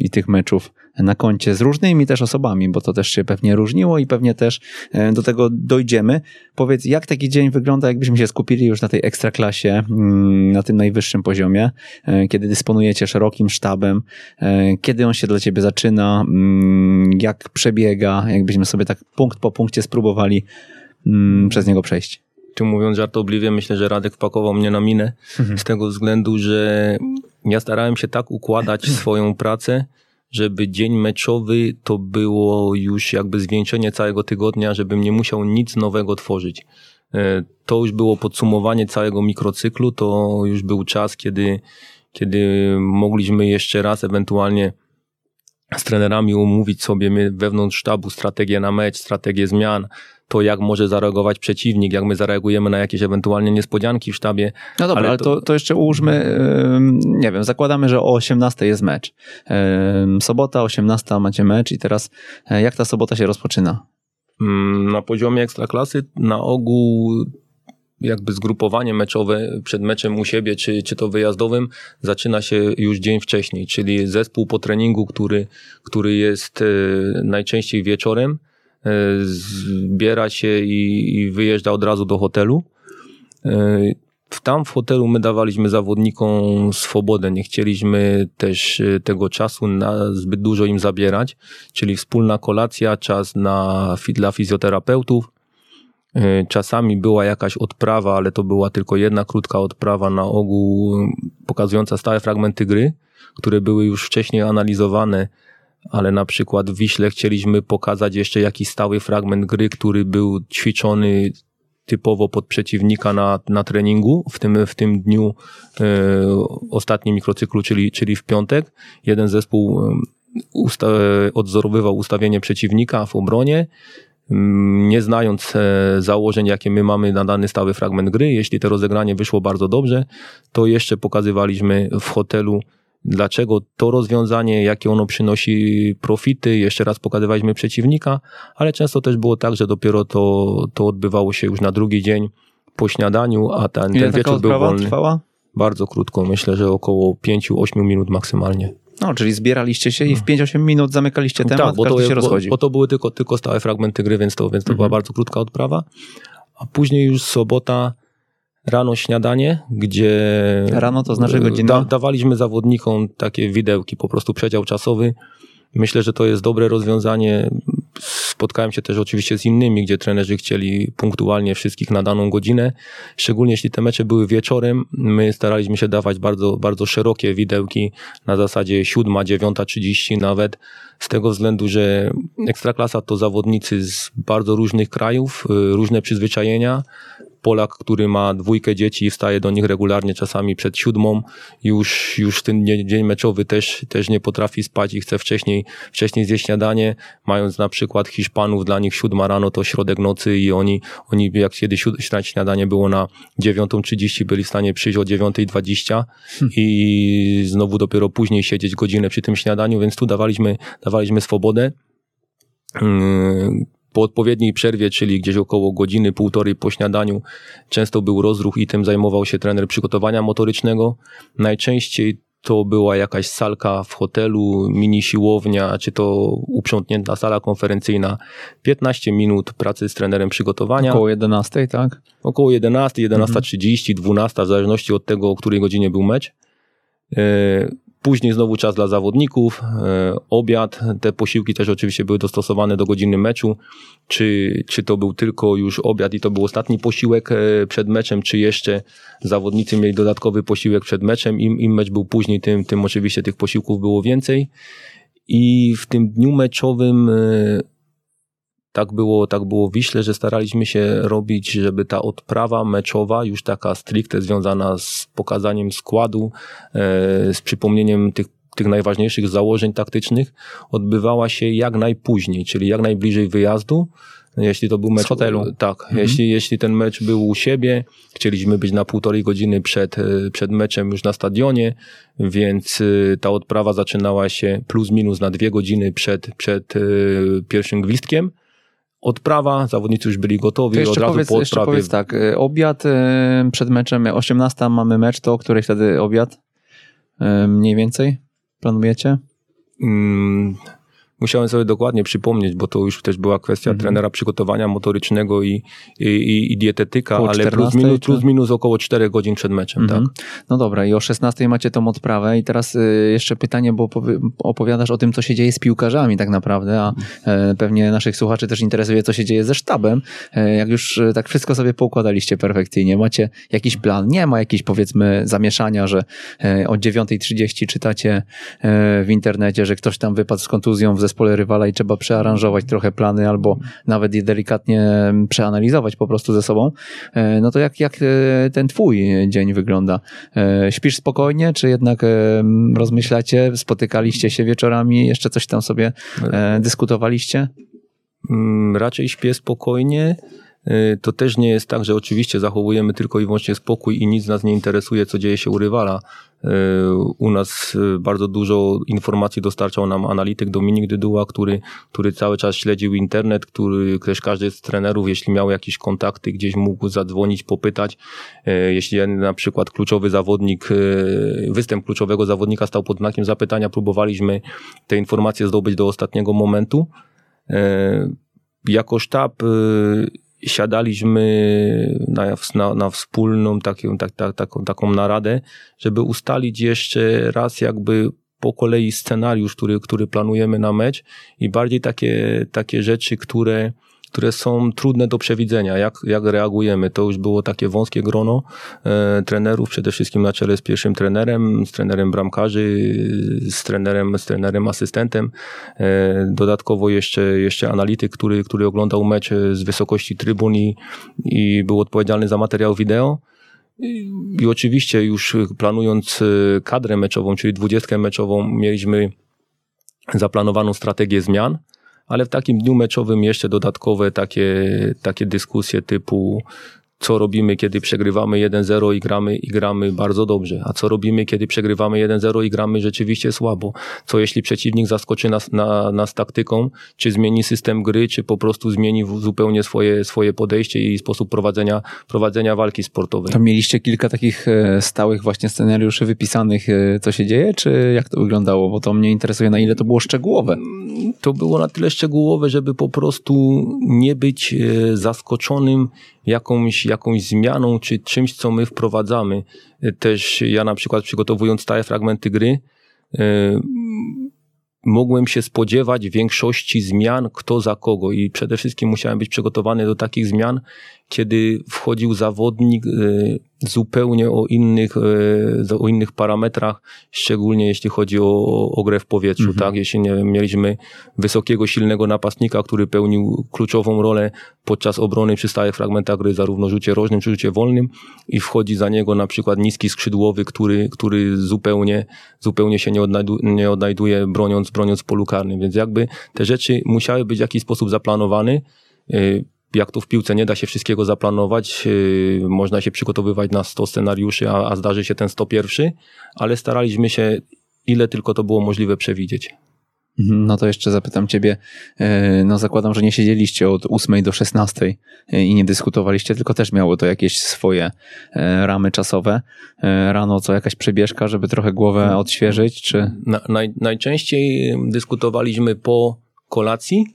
i tych meczów na koncie z różnymi też osobami, bo to też się pewnie różniło i pewnie też e, do tego dojdziemy. Powiedz, jak taki dzień wygląda, jakbyśmy się skupili już na tej ekstraklasie, mm, na tym najwyższym poziomie, e, kiedy dysponujecie szerokim sztabem, e, kiedy on się dla ciebie zaczyna, mm, jak przebiega, jakbyśmy sobie tak punkt po punkcie spróbowali mm, przez niego przejść.
Tu mówiąc żartobliwie, myślę, że Radek wpakował mnie na minę mhm. z tego względu, że ja starałem się tak układać swoją pracę, żeby dzień meczowy to było już jakby zwieńczenie całego tygodnia, żebym nie musiał nic nowego tworzyć. E, to już było podsumowanie całego mikrocyklu, to już był czas, kiedy, kiedy mogliśmy jeszcze raz ewentualnie z trenerami umówić sobie wewnątrz sztabu strategię na mecz, strategię zmian, to, jak może zareagować przeciwnik, jak my zareagujemy na jakieś ewentualnie niespodzianki w sztabie.
No dobra, ale, ale to, to jeszcze ułóżmy, nie wiem, zakładamy, że o 18 jest mecz. Sobota, 18 macie mecz i teraz e, jak ta sobota się rozpoczyna?
Mm, na poziomie ekstraklasy na ogół jakby zgrupowanie meczowe przed meczem u siebie, czy, czy to wyjazdowym, zaczyna się już dzień wcześniej, czyli zespół po treningu, który, który jest e, najczęściej wieczorem, zbiera się i, i wyjeżdża od razu do hotelu. E, tam w hotelu my dawaliśmy zawodnikom swobodę, nie chcieliśmy też e, tego czasu zbyt dużo im zabierać, czyli wspólna kolacja, czas na, dla fizjoterapeutów. Czasami była jakaś odprawa, ale to była tylko jedna krótka odprawa na ogół pokazująca stałe fragmenty gry, które były już wcześniej analizowane ale na przykład w Wiśle chcieliśmy pokazać jeszcze jakiś stały fragment gry, który był ćwiczony typowo pod przeciwnika na, na treningu w tym, w tym dniu e, ostatnim mikrocyklu, czyli, czyli w piątek. Jeden zespół usta odzorowywał ustawienie przeciwnika w obronie, nie znając e, założeń, jakie my mamy na dany stały fragment gry. Jeśli to rozegranie wyszło bardzo dobrze, to jeszcze pokazywaliśmy w hotelu, dlaczego to rozwiązanie, jakie ono przynosi profity. Jeszcze raz pokazywaliśmy przeciwnika, ale często też było tak, że dopiero to, to odbywało się już na drugi dzień po śniadaniu, a ten,
Ile
ten wieczór był wolny.
trwała?
Bardzo krótko, myślę, że około 5-8 minut maksymalnie.
No, czyli zbieraliście się i w 5-8 minut zamykaliście temat,
tak, bo to,
się
bo,
rozchodzi.
bo to były tylko, tylko stałe fragmenty gry, więc to, więc to była
Mhm.
bardzo krótka odprawa. A później już sobota, rano śniadanie, gdzie
Rano to znaczy godzina?
da, dawaliśmy zawodnikom takie widełki, po prostu przedział czasowy. Myślę, że to jest dobre rozwiązanie. Spotkałem się też oczywiście z innymi, gdzie trenerzy chcieli punktualnie wszystkich na daną godzinę. Szczególnie jeśli te mecze były wieczorem, my staraliśmy się dawać bardzo, bardzo szerokie widełki na zasadzie 7, 9.30 nawet. Z tego względu, że ekstraklasa to zawodnicy z bardzo różnych krajów, y, różne przyzwyczajenia. Polak, który ma dwójkę dzieci i wstaje do nich regularnie, czasami przed siódmą, już, już ten dzień meczowy też, też nie potrafi spać i chce wcześniej, wcześniej zjeść śniadanie, mając na przykład Hiszpanów, dla nich siódma rano to środek nocy i oni, oni jak kiedyś siód- śniadanie było na 9.30, byli w stanie przyjść o 9.20 i znowu dopiero później siedzieć godzinę przy tym śniadaniu, więc tu dawaliśmy, dawaliśmy swobodę. Yy, Po odpowiedniej przerwie, czyli gdzieś około godziny, półtorej po śniadaniu, często był rozruch i tym zajmował się trener przygotowania motorycznego. Najczęściej to była jakaś salka w hotelu, mini siłownia, czy to uprzątnięta sala konferencyjna. 15 minut pracy z trenerem przygotowania.
Około 11, tak?
Około 11, 11.30, 12, w zależności od tego, o której godzinie był mecz. Później znowu czas dla zawodników, e, obiad. Te posiłki też oczywiście były dostosowane do godziny meczu. Czy, czy to był tylko już obiad i to był ostatni posiłek e, przed meczem, czy jeszcze zawodnicy mieli dodatkowy posiłek przed meczem. Im, im mecz był później, tym, tym oczywiście tych posiłków było więcej. I w tym dniu meczowym e, tak było, tak było w Wiśle, że staraliśmy się robić, żeby ta odprawa meczowa, już taka stricte związana z pokazaniem składu, e, z przypomnieniem tych, tych najważniejszych założeń taktycznych, odbywała się jak najpóźniej, czyli jak najbliżej wyjazdu. Jeśli to był mecz.
hotelu.
Tak, jeśli, jeśli ten mecz był u siebie, chcieliśmy być na półtorej godziny przed, e, przed meczem już na stadionie, więc e, ta odprawa zaczynała się plus minus na dwie godziny przed, przed pierwszym gwizdkiem odprawa, zawodnicy już byli gotowi,
To
od
jeszcze
razu
powiedz,
po
jeszcze
odprawie.
powiedz tak, y, obiad y, przed meczem, 18 mamy mecz, to o której wtedy obiad? Y, Mniej więcej planujecie?
Mm, musiałem sobie dokładnie przypomnieć, bo to już też była kwestia
Mhm.
trenera przygotowania motorycznego i, i, i, dietetyka,
Koło
ale plus
14
minus, plus minus około 4 godzin przed meczem,
Mhm.
tak.
No dobra, i o 16 macie tą odprawę i teraz y, jeszcze pytanie, bo opowi- opowiadasz o tym, co się dzieje z piłkarzami tak naprawdę, a e, pewnie naszych słuchaczy też interesuje, co się dzieje ze sztabem. E, jak już e, tak wszystko sobie poukładaliście perfekcyjnie, macie jakiś plan, nie ma jakiejś powiedzmy zamieszania, że e, o 9.30 czytacie w internecie, że ktoś tam wypadł z kontuzją w zespole rywala i trzeba przearanżować trochę plany albo nawet je delikatnie przeanalizować po prostu ze sobą. E, no to jak, jak e, ten twój dzień wygląda? E, Śpisz spokojnie, czy jednak rozmyślacie, spotykaliście się wieczorami, jeszcze coś tam sobie dyskutowaliście?
Mm, raczej śpię spokojnie. Y, To też nie jest tak, że oczywiście zachowujemy tylko i wyłącznie spokój i nic nas nie interesuje, co dzieje się u rywala. Y, U nas y, bardzo dużo informacji dostarczał nam analityk Dominik Dyduła, który, który cały czas śledził internet, który też każdy z trenerów, jeśli miał jakieś kontakty, gdzieś mógł zadzwonić, popytać. Jeśli na przykład kluczowy zawodnik, występ kluczowego zawodnika stał pod znakiem zapytania, próbowaliśmy te informacje zdobyć do ostatniego momentu. Jako sztab siadaliśmy na, na, na wspólną taką, tak, tak, taką, taką naradę, żeby ustalić jeszcze raz jakby po kolei scenariusz, który, który planujemy na mecz i bardziej takie, takie rzeczy, które, które są trudne do przewidzenia, jak, jak reagujemy. To już było takie wąskie grono e, trenerów, przede wszystkim na czele z pierwszym trenerem, z trenerem bramkarzy, z trenerem, z trenerem asystentem. E, dodatkowo jeszcze, jeszcze analityk, który, który oglądał mecz e, z wysokości trybun i, i był odpowiedzialny za materiał wideo. I, I oczywiście już planując e, kadrę meczową, czyli dwudziestkę meczową, mieliśmy zaplanowaną strategię zmian, ale w takim dniu meczowym jeszcze dodatkowe takie, takie dyskusje typu co robimy, kiedy przegrywamy 1-0 i gramy, i gramy bardzo dobrze, a co robimy, kiedy przegrywamy 1-0 i gramy rzeczywiście słabo. Co jeśli przeciwnik zaskoczy nas, na, nas taktyką, czy zmieni system gry, czy po prostu zmieni zupełnie swoje, swoje podejście i sposób prowadzenia, prowadzenia walki sportowej.
To mieliście kilka takich e, stałych właśnie scenariuszy wypisanych, e, co się dzieje, czy jak to wyglądało? Bo to mnie interesuje, na ile to było szczegółowe.
To było na tyle szczegółowe, żeby po prostu nie być e, zaskoczonym jakąś, jakąś zmianą czy czymś, co my wprowadzamy. Też ja na przykład przygotowując stałe fragmenty gry, yy, mogłem się spodziewać większości zmian, kto za kogo i przede wszystkim musiałem być przygotowany do takich zmian, kiedy wchodził zawodnik e, zupełnie o innych, e, o innych parametrach, szczególnie jeśli chodzi o, o grę w powietrzu. Mhm. Tak? Jeśli nie mieliśmy wysokiego, silnego napastnika, który pełnił kluczową rolę podczas obrony przy stałych fragmentach gry, zarówno rzucie rożnym, czy rzucie wolnym i wchodzi za niego na przykład niski skrzydłowy, który, który zupełnie, zupełnie się nie, odnajdu, nie odnajduje broniąc, broniąc polu karnym. Więc jakby te rzeczy musiały być w jakiś sposób zaplanowane y, jak to w piłce nie da się wszystkiego zaplanować, yy, można się przygotowywać na 100 scenariuszy, a, a zdarzy się ten 101, ale staraliśmy się ile tylko to było możliwe przewidzieć.
Mhm, no to jeszcze zapytam Ciebie, yy, no zakładam, że nie siedzieliście od 8 do 16 yy, i nie dyskutowaliście, tylko też miało to jakieś swoje yy, ramy czasowe. Rano co, jakaś przebieżka, żeby trochę głowę odświeżyć, czy?
Na, naj, najczęściej dyskutowaliśmy po kolacji,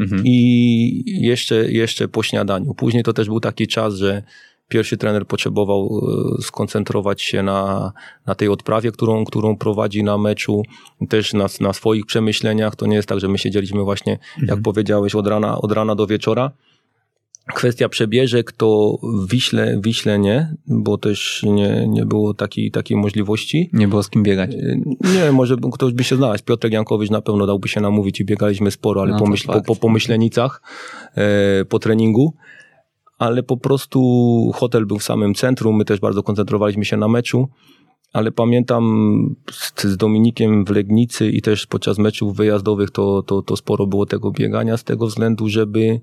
Mhm. I jeszcze, jeszcze po śniadaniu. Później to też był taki czas, że pierwszy trener potrzebował e, skoncentrować się na, na tej odprawie, którą, którą prowadzi na meczu, też na, na swoich przemyśleniach. To nie jest tak, że my siedzieliśmy właśnie, mhm. jak powiedziałeś, od rana, od rana do wieczora. Kwestia przebieżek to Wiśle, Wiśle nie, bo też nie, nie było takiej, takiej możliwości.
Nie było z kim biegać.
Nie, może ktoś by się znalazł. Piotr Jankowicz na pewno dałby się namówić i biegaliśmy sporo, ale no pomyśl, po, po pomyślenicach, e, po treningu. Ale po prostu hotel był w samym centrum, my też bardzo koncentrowaliśmy się na meczu. Ale pamiętam z, z Dominikiem w Legnicy i też podczas meczów wyjazdowych to, to, to sporo było tego biegania z tego względu, żeby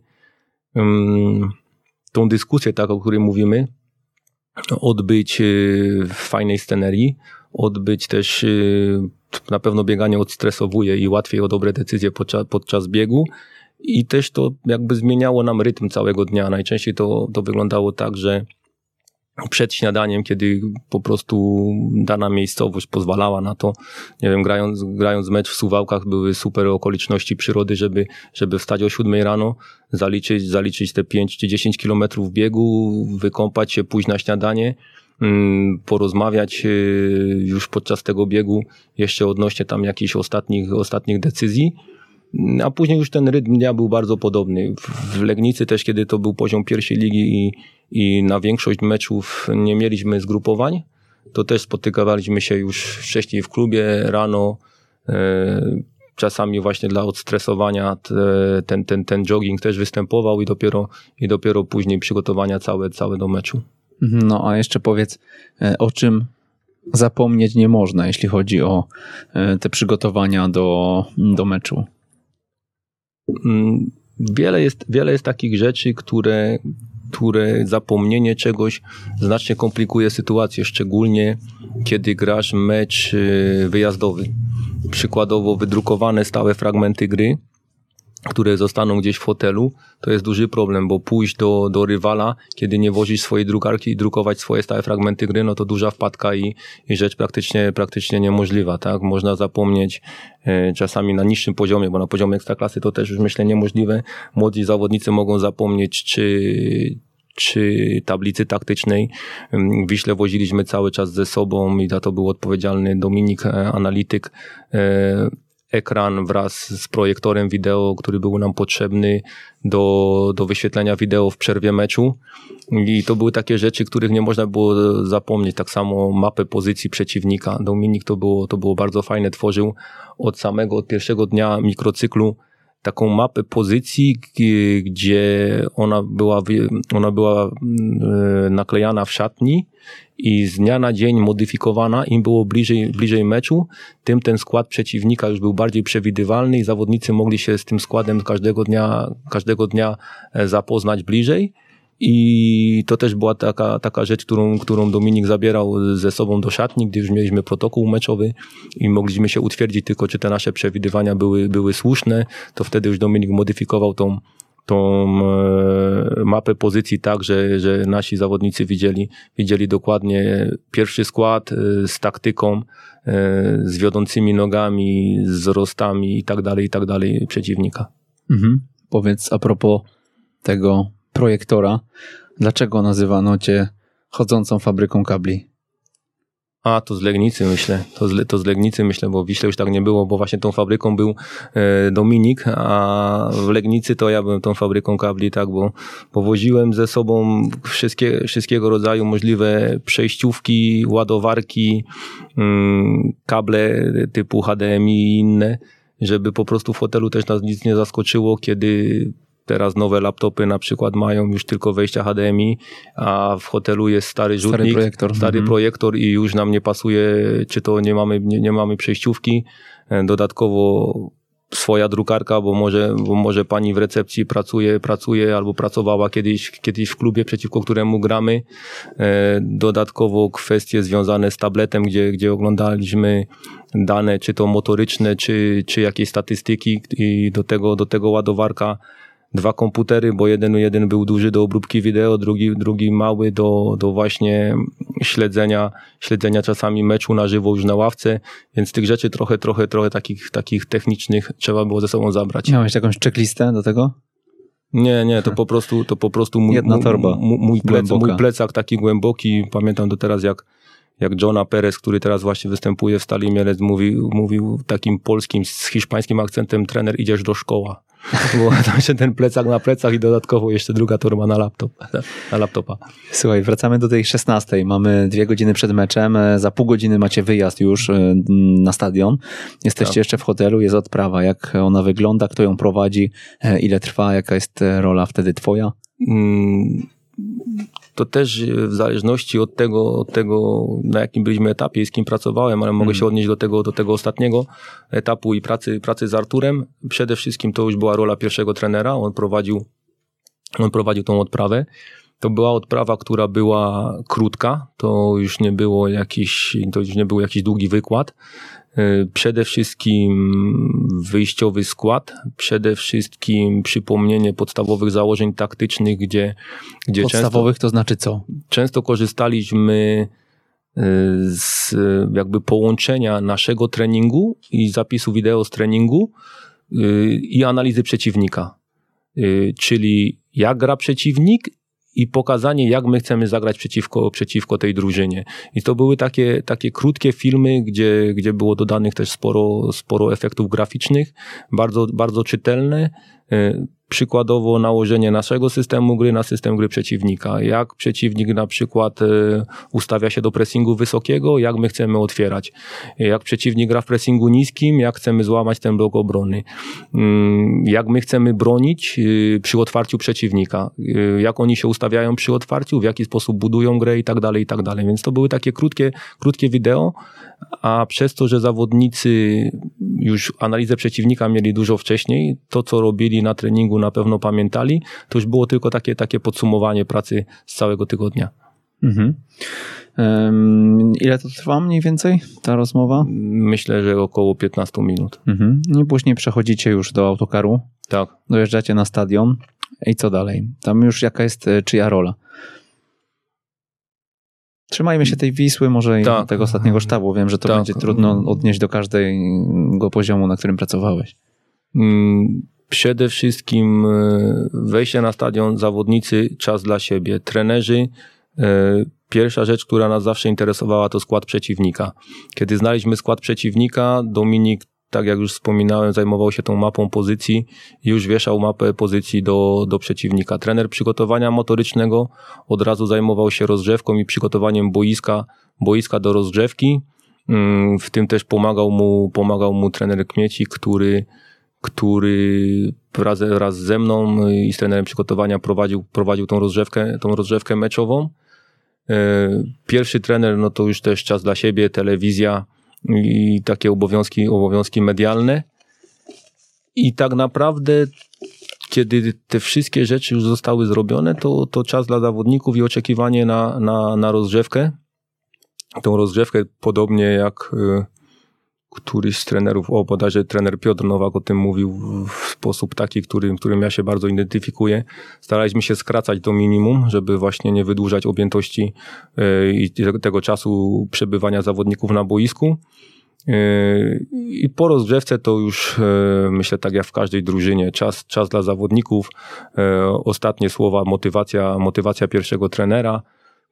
tą dyskusję, tak, o której mówimy, odbyć y, w fajnej scenerii, odbyć też y, na pewno bieganie odstresowuje i łatwiej o dobre decyzje podczas, podczas biegu. I też to jakby zmieniało nam rytm całego dnia. Najczęściej to, to wyglądało tak, że przed śniadaniem, kiedy po prostu dana miejscowość pozwalała na to, nie wiem, grając, grając mecz w Suwałkach były super okoliczności przyrody, żeby, żeby wstać o 7 rano, zaliczyć, zaliczyć te 5 czy 10 kilometrów biegu, wykąpać się, pójść na śniadanie, mm, porozmawiać y, już podczas tego biegu jeszcze odnośnie tam jakichś ostatnich, ostatnich decyzji a później już ten rytm dnia był bardzo podobny. W Legnicy też, kiedy to był poziom pierwszej ligi i, i na większość meczów nie mieliśmy zgrupowań, to też spotykaliśmy się już wcześniej w klubie rano, e, czasami właśnie dla odstresowania te, ten, ten, ten jogging też występował i dopiero, i dopiero później przygotowania całe, całe do meczu.
Mhm, no a jeszcze powiedz, e, o czym zapomnieć nie można, jeśli chodzi o e, te przygotowania do, do meczu.
Mm, wiele jest, wiele jest takich rzeczy, które, które zapomnienie czegoś znacznie komplikuje sytuację, szczególnie kiedy grasz mecz y, wyjazdowy. Przykładowo wydrukowane stałe fragmenty gry które zostaną gdzieś w hotelu, to jest duży problem, bo pójść do, do rywala, kiedy nie wozisz swojej drukarki i drukować swoje stałe fragmenty gry, no to duża wpadka i, i rzecz praktycznie, praktycznie niemożliwa, tak? Można zapomnieć e, czasami na niższym poziomie, bo na poziomie ekstraklasy to też już myślę niemożliwe. Młodzi zawodnicy mogą zapomnieć, czy, czy tablicy taktycznej. Wiśle woziliśmy cały czas ze sobą i za to był odpowiedzialny Dominik, e, analityk e, ekran wraz z projektorem wideo, który był nam potrzebny do, do wyświetlenia wideo w przerwie meczu. I to były takie rzeczy, których nie można było zapomnieć. Tak samo mapę pozycji przeciwnika. Dominik to było, to było bardzo fajne, tworzył od samego, od pierwszego dnia mikrocyklu taką mapę pozycji, gdzie ona była, ona była mm, naklejana w szatni i z dnia na dzień modyfikowana, im było bliżej, bliżej meczu, tym ten skład przeciwnika już był bardziej przewidywalny i zawodnicy mogli się z tym składem każdego dnia, każdego dnia e, zapoznać bliżej. I to też była taka, taka rzecz, którą, którą Dominik zabierał ze sobą do szatni, gdy już mieliśmy protokół meczowy i mogliśmy się utwierdzić tylko, czy te nasze przewidywania były, były słuszne, to wtedy już Dominik modyfikował tą, tą e, mapę pozycji tak, że, że nasi zawodnicy widzieli, widzieli dokładnie pierwszy skład e, z taktyką, e, z wiodącymi nogami, z rostami i tak dalej, i tak dalej przeciwnika.
Mhm. Powiedz a propos tego projektora, dlaczego nazywano cię chodzącą fabryką kabli?
A, to z Legnicy myślę, to z, to z Legnicy myślę, bo w Wiśle już tak nie było, bo właśnie tą fabryką był e, Dominik, a w Legnicy to ja byłem tą fabryką kabli, tak, bo powoziłem ze sobą wszystkie, wszystkiego rodzaju możliwe przejściówki, ładowarki, mm, kable typu HDMI i inne, żeby po prostu w hotelu też nas nic nie zaskoczyło, kiedy Teraz nowe laptopy na przykład mają już tylko wejścia HDMI, a w hotelu jest stary rzutnik,
stary projektor,
stary mhm. projektor i już nam nie pasuje, czy to nie mamy, nie, nie mamy przejściówki. E, dodatkowo swoja drukarka, bo może, bo może pani w recepcji pracuje, pracuje albo pracowała kiedyś, kiedyś w klubie, przeciwko któremu gramy. E, dodatkowo kwestie związane z tabletem, gdzie, gdzie oglądaliśmy dane, czy to motoryczne, czy, czy jakieś statystyki i do tego, do tego ładowarka dwa komputery, bo jeden, jeden był duży do obróbki wideo, drugi, drugi mały do, do właśnie śledzenia, śledzenia czasami meczu na żywo już na ławce, więc tych rzeczy trochę, trochę, trochę takich, takich technicznych trzeba było ze sobą zabrać.
Miałeś jakąś checklistę do tego?
Nie, nie, to po prostu, to po prostu mój,
Jedna torba.
Mój, mój, plec, mój plecak taki głęboki, pamiętam do teraz jak jak Johna Perez, który teraz właśnie występuje w Stali Mielec, mówił, mówił takim polskim, z hiszpańskim akcentem, trener idziesz do szkoła. Bo tam się ten plecak na plecach i dodatkowo jeszcze druga torba na, laptop, na laptopa.
Słuchaj, wracamy do tej 16. Mamy dwie godziny przed meczem. Za pół godziny macie wyjazd już e, na stadion. Jesteście tak. jeszcze w hotelu, jest odprawa. Jak ona wygląda, kto ją prowadzi, e, ile trwa, jaka jest rola wtedy twoja? Mm
to też w zależności od tego, od tego, na jakim byliśmy etapie i z kim pracowałem, ale mogę hmm. się odnieść do tego, do tego ostatniego etapu i pracy, pracy z Arturem. Przede wszystkim to już była rola pierwszego trenera. On prowadził, on prowadził tą odprawę. To była odprawa, która była krótka, to już nie było jakiś, to już nie był jakiś długi wykład. Y, przede wszystkim wyjściowy skład, przede wszystkim przypomnienie podstawowych założeń taktycznych, gdzie, gdzie
podstawowych często, to znaczy co?
Często korzystaliśmy y, z jakby połączenia naszego treningu i zapisu wideo z treningu y, i analizy przeciwnika. Czyli jak gra przeciwnik i pokazanie, jak my chcemy zagrać przeciwko, przeciwko tej drużynie. I to były takie, takie krótkie filmy, gdzie, gdzie było dodanych też sporo, sporo efektów graficznych, bardzo, bardzo czytelne. E, przykładowo nałożenie naszego systemu gry na system gry przeciwnika. Jak przeciwnik na przykład e, ustawia się do pressingu wysokiego, jak my chcemy otwierać. Jak przeciwnik gra w pressingu niskim, jak chcemy złamać ten blok obrony. Mm, jak my chcemy bronić e, przy otwarciu przeciwnika. Jak oni się ustawiają przy otwarciu, w jaki sposób budują grę i tak dalej, i tak dalej. Więc to były takie krótkie, krótkie wideo, a przez to, że zawodnicy już analizę przeciwnika mieli dużo wcześniej, to co robili na treningu na pewno pamiętali, to już było tylko takie, takie podsumowanie pracy z całego tygodnia. Mhm.
Um, ile to trwa mniej więcej, ta rozmowa?
Myślę, że około 15 minut.
Mhm. I później przechodzicie już do autokaru.
Tak.
Dojeżdżacie na stadion. I co dalej? Tam już jaka jest e, czyja rola? Trzymajmy się tej Wisły, może tak. i tego ostatniego sztabu. Wiem, że to tak. będzie trudno odnieść do każdego poziomu, na którym pracowałeś.
Mm, przede wszystkim e, wejście na stadion, zawodnicy, czas dla siebie, trenerzy. E, pierwsza rzecz, która nas zawsze interesowała, to skład przeciwnika. Kiedy znaliśmy skład przeciwnika, Dominik tak jak już wspominałem, zajmował się tą mapą pozycji już wieszał mapę pozycji do, do przeciwnika. Trener przygotowania motorycznego od razu zajmował się rozgrzewką i przygotowaniem boiska, boiska do rozgrzewki. Mm, w tym też pomagał mu, pomagał mu trener Kmieci, który który wraz, wraz ze mną i z trenerem przygotowania prowadził, prowadził tą rozgrzewkę, tą rozgrzewkę meczową. E, pierwszy trener, no to już też czas dla siebie, telewizja i takie obowiązki, obowiązki medialne. I tak naprawdę, kiedy te wszystkie rzeczy już zostały zrobione, to, to czas dla zawodników i oczekiwanie na, na, na rozgrzewkę. Tą rozgrzewkę, podobnie jak y, któryś z trenerów, o bodajże trener Piotr Nowak o tym mówił w sposób taki, którym, którym ja się bardzo identyfikuję. Staraliśmy się skracać do minimum, żeby właśnie nie wydłużać objętości y, i tego czasu przebywania zawodników na boisku. Y, I po rozgrzewce to już y, myślę tak jak w każdej drużynie, czas, czas dla zawodników, ostatnie słowa, motywacja, motywacja pierwszego trenera,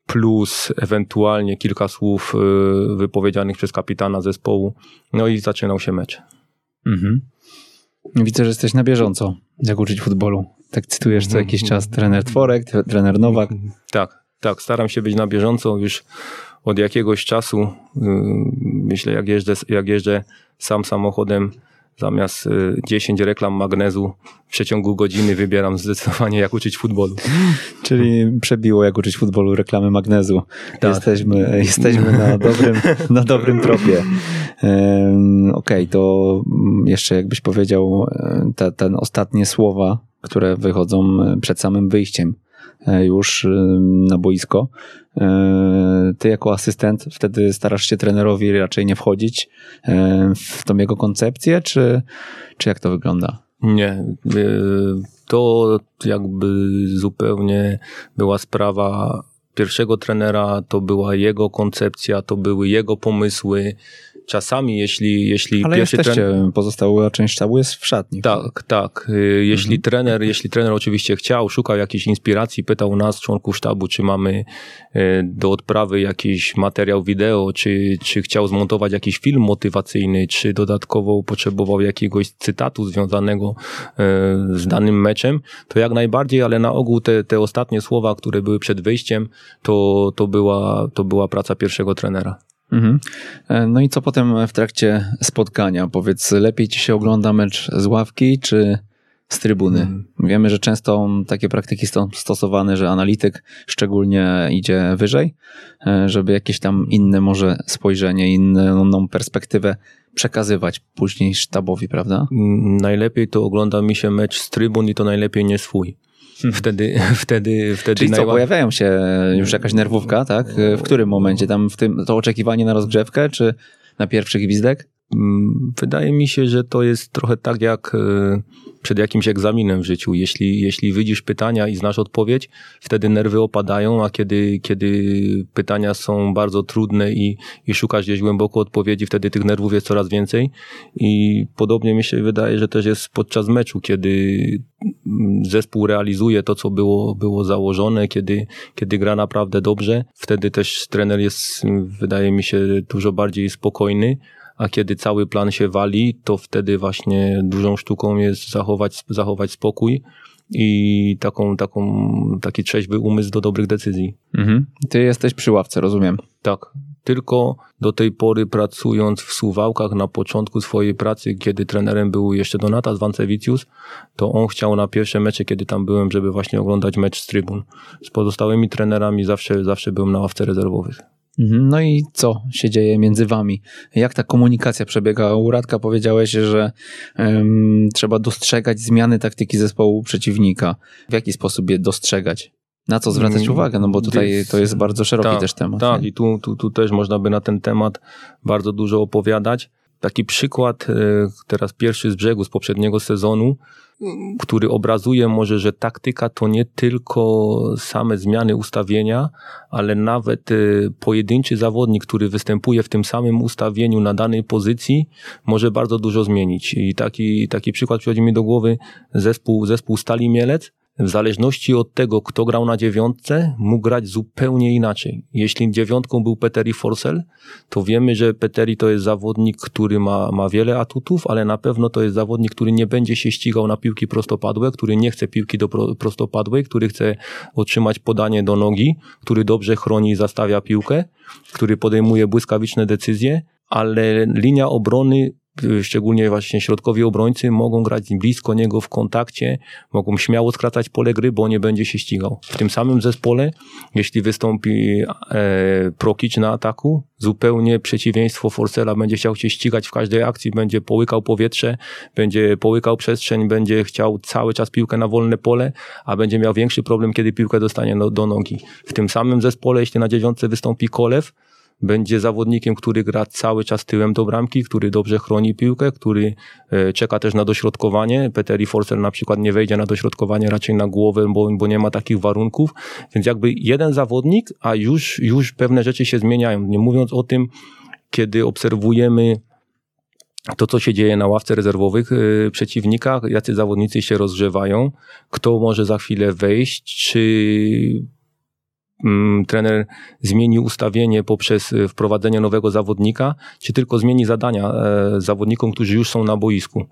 plus ewentualnie kilka słów y, wypowiedzianych przez kapitana zespołu. No i zaczynał się mecz. Mhm.
Widzę, że jesteś na bieżąco, jak uczyć futbolu. Tak cytujesz co jakiś czas trener Tworek, trener Nowak.
Tak, tak, staram się być na bieżąco już od jakiegoś czasu. Y, myślę, jak jeżdżę, jak jeżdżę sam samochodem Zamiast 10 y, reklam magnezu w przeciągu godziny wybieram zdecydowanie jak uczyć futbolu.
Czyli przebiło jak uczyć futbolu reklamy magnezu. Tak. Jesteśmy, jesteśmy na, dobrym, na dobrym tropie. Okej, okay, to jeszcze jakbyś powiedział te, te ostatnie słowa, które wychodzą przed samym wyjściem E, już y, na boisko. E, ty jako asystent wtedy starasz się trenerowi raczej nie wchodzić e, w tą jego koncepcję, czy, czy jak to wygląda?
Nie. To jakby zupełnie była sprawa pierwszego trenera, to była jego koncepcja, to były jego pomysły czasami, jeśli, jeśli
Ale pierwszy jesteście, trener... pozostała część sztabu jest w szatni.
Tak, tak. Y, jeśli mhm. trener, jeśli trener oczywiście chciał, szukał jakiejś inspiracji, pytał nas, członków sztabu, czy mamy y, do odprawy jakiś materiał wideo, czy, czy chciał zmontować jakiś film motywacyjny, czy dodatkowo potrzebował jakiegoś cytatu związanego y, z danym meczem, to jak najbardziej, ale na ogół te, te ostatnie słowa, które były przed wyjściem, to, to, była, to była praca pierwszego trenera. Mhm.
E, no i co potem w trakcie spotkania? Powiedz, lepiej ci się ogląda mecz z ławki czy z trybuny? Mhm. Wiemy, że często takie praktyki są stosowane, że analityk szczególnie idzie wyżej, e, żeby jakieś tam inne może spojrzenie, inną perspektywę przekazywać później sztabowi, prawda?
Mm, najlepiej to ogląda mi się mecz z trybun i to najlepiej nie swój. Wtedy, wtedy, wtedy
Czyli co, pojawiają się już jakaś nerwówka, tak? W którym momencie? Tam w tym, to oczekiwanie na rozgrzewkę, czy na pierwszy gwizdek?
Mm, wydaje mi się, że to jest trochę tak jak e, przed jakimś egzaminem w życiu. Jeśli, jeśli widzisz pytania i znasz odpowiedź, wtedy nerwy opadają, a kiedy, kiedy pytania są bardzo trudne i, i szukasz gdzieś głęboko odpowiedzi, wtedy tych nerwów jest coraz więcej. I podobnie mi się wydaje, że też jest podczas meczu, kiedy zespół realizuje to, co było, było założone, kiedy, kiedy gra naprawdę dobrze, wtedy też trener jest, wydaje mi się, dużo bardziej spokojny a kiedy cały plan się wali, to wtedy właśnie dużą sztuką jest zachować, zachować spokój i taką, taką, taki trzeźwy umysł do dobrych decyzji. Mhm.
Ty jesteś przy ławce, rozumiem.
Tak. Tylko do tej pory pracując w Suwałkach na początku swojej pracy, kiedy trenerem był jeszcze Donatas Wancewicius, to on chciał na pierwsze mecze, kiedy tam byłem, żeby właśnie oglądać mecz z trybun. Z pozostałymi trenerami zawsze, zawsze byłem na ławce rezerwowych.
Mhm. No i co się dzieje między wami? Jak ta komunikacja przebiega? U Radka powiedziałeś, że um, trzeba dostrzegać zmiany taktyki zespołu przeciwnika. W jaki sposób je dostrzegać? Na co zwracać mm, uwagę? No bo tutaj to jest bardzo szeroki
tak,
też temat.
Tak, nie? i tu, tu, tu też można by na ten temat bardzo dużo opowiadać. Taki przykład, e, teraz pierwszy z brzegu z poprzedniego sezonu, który obrazuje może, że taktyka to nie tylko same zmiany ustawienia, ale nawet y, pojedynczy zawodnik, który występuje w tym samym ustawieniu na danej pozycji, może bardzo dużo zmienić. I taki, taki przykład przychodzi mi do głowy zespół, zespół Stali Mielec, w zależności od tego, kto grał na dziewiątce, mógł grać zupełnie inaczej. Jeśli dziewiątką był Peteri Forsell, to wiemy, że Peteri to jest zawodnik, który ma, ma wiele atutów, ale na pewno to jest zawodnik, który nie będzie się ścigał na piłki prostopadłe, który nie chce piłki do pro, prostopadłej, który chce otrzymać podanie do nogi, który dobrze chroni i zastawia piłkę, który podejmuje błyskawiczne decyzje, ale linia obrony szczególnie właśnie środkowi obrońcy, mogą grać blisko niego w kontakcie, mogą śmiało skracać pole gry, bo nie będzie się ścigał. W tym samym zespole, jeśli wystąpi e, Prokic na ataku, zupełnie przeciwieństwo Forcela będzie chciał się ścigać w każdej akcji, będzie połykał powietrze, będzie połykał przestrzeń, będzie chciał cały czas piłkę na wolne pole, a będzie miał większy problem, kiedy piłkę dostanie do, do nogi. W tym samym zespole, jeśli na dziewiątce wystąpi Kolew, będzie zawodnikiem, który gra cały czas tyłem do bramki, który dobrze chroni piłkę, który e, czeka też na dośrodkowanie. Peteri Forster na przykład nie wejdzie na dośrodkowanie raczej na głowę, bo, bo nie ma takich warunków. Więc jakby jeden zawodnik, a już, już pewne rzeczy się zmieniają. Nie mówiąc o tym, kiedy obserwujemy to, co się dzieje na ławce rezerwowych yy, jacy zawodnicy się rozgrzewają, kto może za chwilę wejść, czy trener zmieni ustawienie poprzez y, wprowadzenie nowego zawodnika, czy tylko zmieni zadania e, zawodnikom, którzy już są na boisku.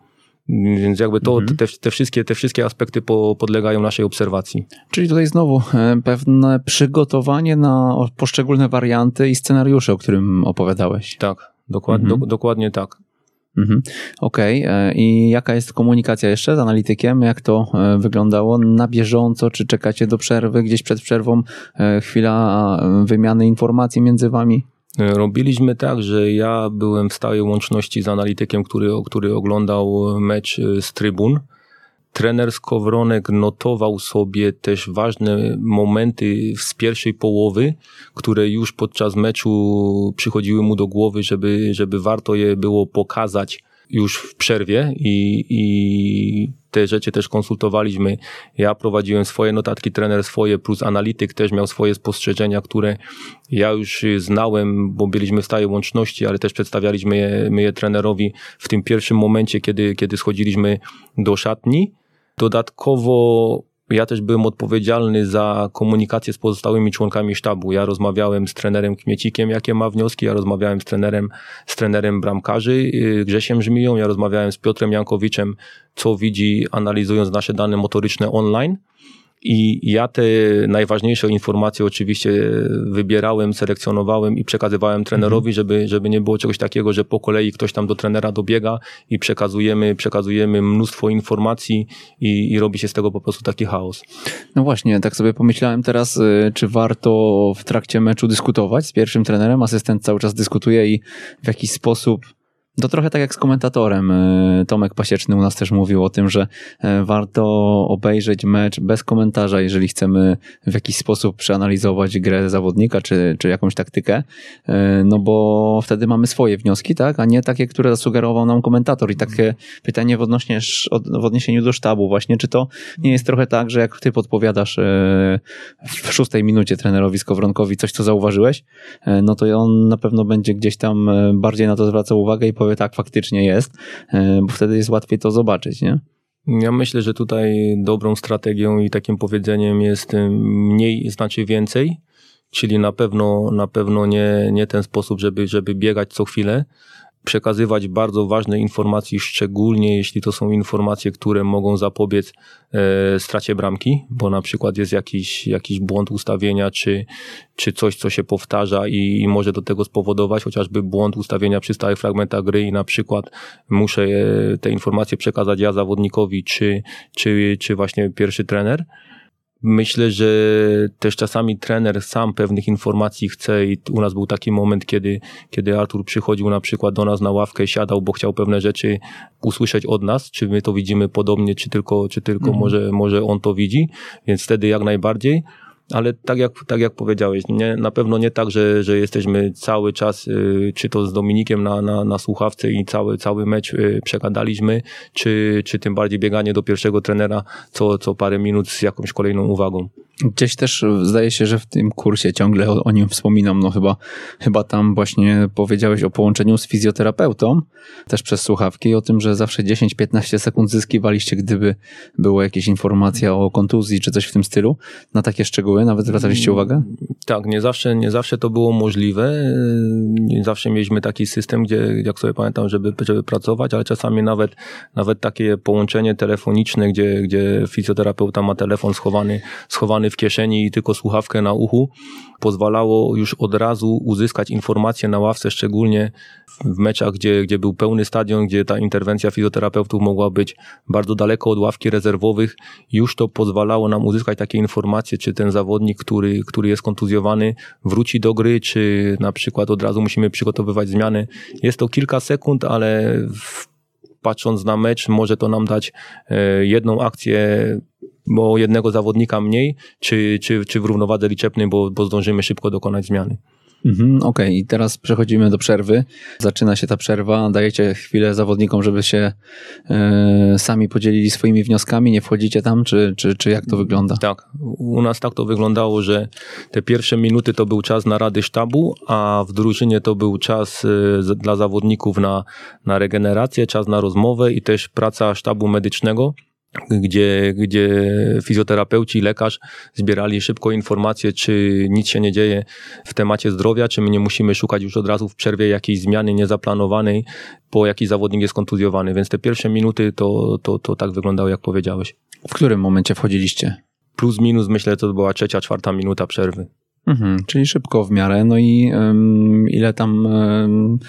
Więc jakby to, mhm. te, te, wszystkie, te wszystkie aspekty po, podlegają naszej obserwacji.
Czyli tutaj znowu e, pewne przygotowanie na poszczególne warianty i scenariusze, o którym opowiadałeś.
Tak, dokład, mhm. do, dokładnie tak.
Mhm. Okej. Okay. I jaka jest komunikacja jeszcze z analitykiem? Jak to e, wyglądało na bieżąco? Czy czekacie do przerwy, gdzieś przed przerwą e, chwila wymiany informacji między wami?
E, robiliśmy tak, że ja byłem w stałej łączności z analitykiem, który, który oglądał mecz z trybun. Trener Skowronek notował sobie też ważne momenty z pierwszej połowy, które już podczas meczu przychodziły mu do głowy, żeby, żeby warto je było pokazać już w przerwie i, i te rzeczy też konsultowaliśmy. Ja prowadziłem swoje notatki, trener swoje, plus analityk też miał swoje spostrzeżenia, które ja już znałem, bo byliśmy w stałej łączności, ale też przedstawialiśmy je, my je trenerowi w tym pierwszym momencie, kiedy, kiedy schodziliśmy do szatni. Dodatkowo ja też byłem odpowiedzialny za komunikację z pozostałymi członkami sztabu. Ja rozmawiałem z trenerem Kmiecikiem, jakie ma wnioski, ja rozmawiałem z trenerem, z trenerem bramkarzy y, Grzesiem Żmiją, ja rozmawiałem z Piotrem Jankowiczem, co widzi analizując nasze dane motoryczne online. I ja te najważniejsze informacje oczywiście wybierałem, selekcjonowałem i przekazywałem trenerowi, żeby, żeby nie było czegoś takiego, że po kolei ktoś tam do trenera dobiega i przekazujemy, przekazujemy mnóstwo informacji i, i robi się z tego po prostu taki chaos.
No właśnie, tak sobie pomyślałem teraz, y, czy warto w trakcie meczu dyskutować z pierwszym trenerem. Asystent cały czas dyskutuje i w jakiś sposób to trochę tak jak z komentatorem. E, Tomek Pasieczny u nas też mówił o tym, że e, warto obejrzeć mecz bez komentarza, jeżeli chcemy w jakiś sposób przeanalizować grę zawodnika czy, czy jakąś taktykę, e, no bo wtedy mamy swoje wnioski, tak, a nie takie, które zasugerował nam komentator. I takie pytanie w, w odniesieniu do sztabu właśnie, czy to nie jest trochę tak, że jak ty podpowiadasz w szóstej minucie trenerowi Skowronkowi coś, co zauważyłeś, no to on na pewno będzie gdzieś tam bardziej na to zwracał uwagę i powie tak, faktycznie jest, e, bo wtedy jest łatwiej to zobaczyć, nie?
Ja myślę, że tutaj dobrą strategią i takim powiedzeniem jest e, mniej znaczy więcej, czyli na pewno, na pewno nie, nie ten sposób, żeby, żeby biegać co chwilę, przekazywać bardzo ważne informacje, szczególnie jeśli to są informacje, które mogą zapobiec e, stracie bramki, bo na przykład jest jakiś, jakiś błąd ustawienia, czy, czy coś, co się powtarza i, i może do tego spowodować, chociażby błąd ustawienia przy stałych fragmentach gry i na przykład muszę e, te informacje przekazać ja zawodnikowi, czy, czy, czy właśnie pierwszy trener. Myślę, że też czasami trener sam pewnych informacji chce i u nas był taki moment, kiedy, kiedy Artur przychodził na przykład do nas na ławkę, siadał, bo chciał pewne rzeczy usłyszeć od nas, czy my to widzimy podobnie, czy tylko, czy tylko mhm. może, może on to widzi, więc wtedy jak najbardziej ale tak jak, tak jak powiedziałeś, nie, na pewno nie tak, że, że jesteśmy cały czas, y, czy to z Dominikiem na, na, na słuchawce i cały, cały mecz y, przegadaliśmy, czy, czy tym bardziej bieganie do pierwszego trenera co, co parę minut z jakąś kolejną uwagą.
Gdzieś też zdaje się, że w tym kursie ciągle o, o, nim wspominam. No chyba, chyba tam właśnie powiedziałeś o połączeniu z fizjoterapeutą, też przez słuchawki, o tym, że zawsze 10-15 sekund zyskiwaliście, gdyby była jakaś informacja o kontuzji czy coś w tym stylu. Na takie szczegóły nawet zwracaliście uwagę?
Tak, nie zawsze, nie zawsze to było możliwe. Nie zawsze mieliśmy taki system, gdzie, jak sobie pamiętam, żeby, żeby pracować, ale czasami nawet, nawet takie połączenie telefoniczne, gdzie, gdzie fizjoterapeuta ma telefon schowany, schowany w kieszeni i tylko słuchawkę na uchu, pozwalało już od razu uzyskać informacje na ławce, szczególnie w meczach, gdzie, gdzie był pełny stadion, gdzie ta interwencja fizjoterapeutów mogła być bardzo daleko od ławki rezerwowych. Już to pozwalało nam uzyskać takie informacje, czy ten zawodnik, który, który jest kontuzjowany, wróci do gry, czy na przykład od razu musimy przygotowywać zmiany. Jest to kilka sekund, ale w, patrząc na mecz, może to nam dać e, jedną akcję bo jednego zawodnika mniej, czy, czy, czy w równowadze liczebnej, bo, bo zdążymy szybko dokonać zmiany.
Mhm, Okej, okay. i teraz przechodzimy do przerwy. Zaczyna się ta przerwa. Dajecie chwilę zawodnikom, żeby się e, sami podzielili swoimi wnioskami. Nie wchodzicie tam, czy, czy, czy jak to wygląda?
Tak, u nas tak to wyglądało, że te pierwsze minuty to był czas na rady sztabu, a w drużynie to był czas e, dla zawodników na, na regenerację, czas na rozmowę i też praca sztabu medycznego gdzie, gdzie fizjoterapeuci i lekarz zbierali szybko informacje, czy nic się nie dzieje w temacie zdrowia, czy my nie musimy szukać już od razu w przerwie jakiejś zmiany niezaplanowanej, bo jakiś zawodnik jest kontuzjowany. Więc te pierwsze minuty to, to, to tak wyglądało, jak powiedziałeś.
W którym momencie wchodziliście?
Plus minus myślę, to była trzecia, czwarta minuta przerwy.
Mhm, czyli szybko w miarę. No i um, ile tam um,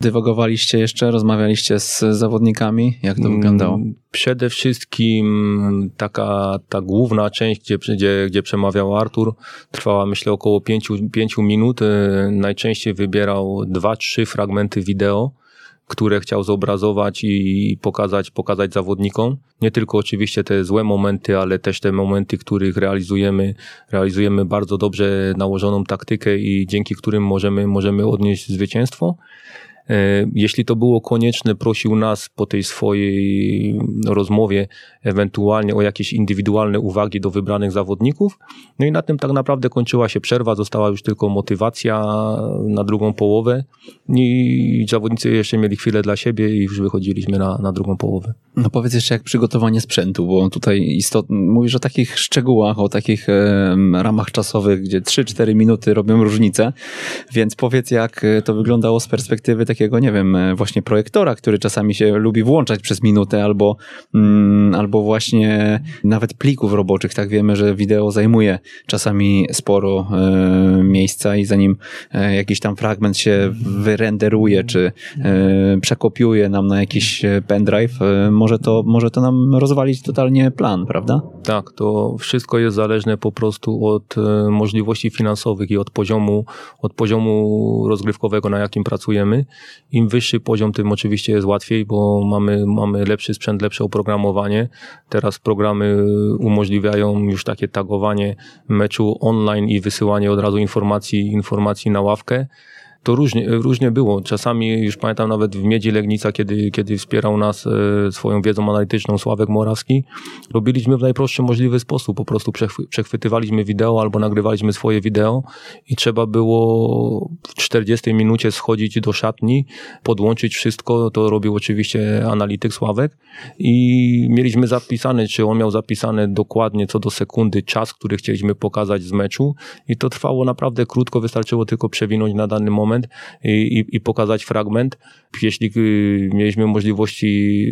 dywagowaliście jeszcze, rozmawialiście z zawodnikami? Jak to wyglądało? Mm,
przede wszystkim taka ta główna część, gdzie, gdzie, gdzie przemawiał Artur, trwała myślę około 5 minut. Najczęściej wybierał dwa, trzy fragmenty wideo które chciał zobrazować i pokazać, pokazać zawodnikom. Nie tylko oczywiście te złe momenty, ale też te momenty, których realizujemy, realizujemy bardzo dobrze nałożoną taktykę i dzięki którym możemy, możemy odnieść zwycięstwo. E, jeśli to było konieczne, prosił nas po tej swojej rozmowie ewentualnie o jakieś indywidualne uwagi do wybranych zawodników. No i na tym tak naprawdę kończyła się przerwa, została już tylko motywacja na drugą połowę i zawodnicy jeszcze mieli chwilę dla siebie i już wychodziliśmy na, na drugą połowę.
No powiedz jeszcze jak przygotowanie sprzętu, bo tutaj istot... mówisz o takich szczegółach, o takich e, ramach czasowych, gdzie 3-4 minuty robią różnicę, więc powiedz jak to wyglądało z perspektywy takiego, nie wiem, e, właśnie projektora, który czasami się lubi włączać przez minutę, albo, mm, albo właśnie nawet plików roboczych. Tak wiemy, że wideo zajmuje czasami sporo e, miejsca i zanim e, jakiś tam fragment się wyrenderuje, czy przekopiuje nam na jakiś pendrive, może, to, może to nam rozwalić totalnie plan, prawda?
Tak, to wszystko jest zależne po prostu od możliwości finansowych i od poziomu, od poziomu rozgrywkowego, na jakim pracujemy. Im wyższy poziom, tym oczywiście jest łatwiej, bo mamy, mamy lepszy sprzęt, lepsze oprogramowanie. Teraz programy umożliwiają już takie tagowanie meczu online i wysyłanie od razu informacji, informacji na ławkę to różnie, różnie było. Czasami, już pamiętam nawet w Miedzi Legnica, kiedy, kiedy wspierał nas e, swoją wiedzą analityczną Sławek Morawski, robiliśmy w najprostszy możliwy sposób. Po prostu przechwytywaliśmy wideo albo nagrywaliśmy swoje wideo i trzeba było w 40 minucie schodzić do szatni, podłączyć wszystko. To robił oczywiście analityk Sławek i mieliśmy zapisane, czy on miał zapisane dokładnie co do sekundy czas, który chcieliśmy pokazać z meczu i to trwało naprawdę krótko, wystarczyło tylko przewinąć na dany moment moment i, i, i pokazać fragment. Jeśli y, mieliśmy możliwości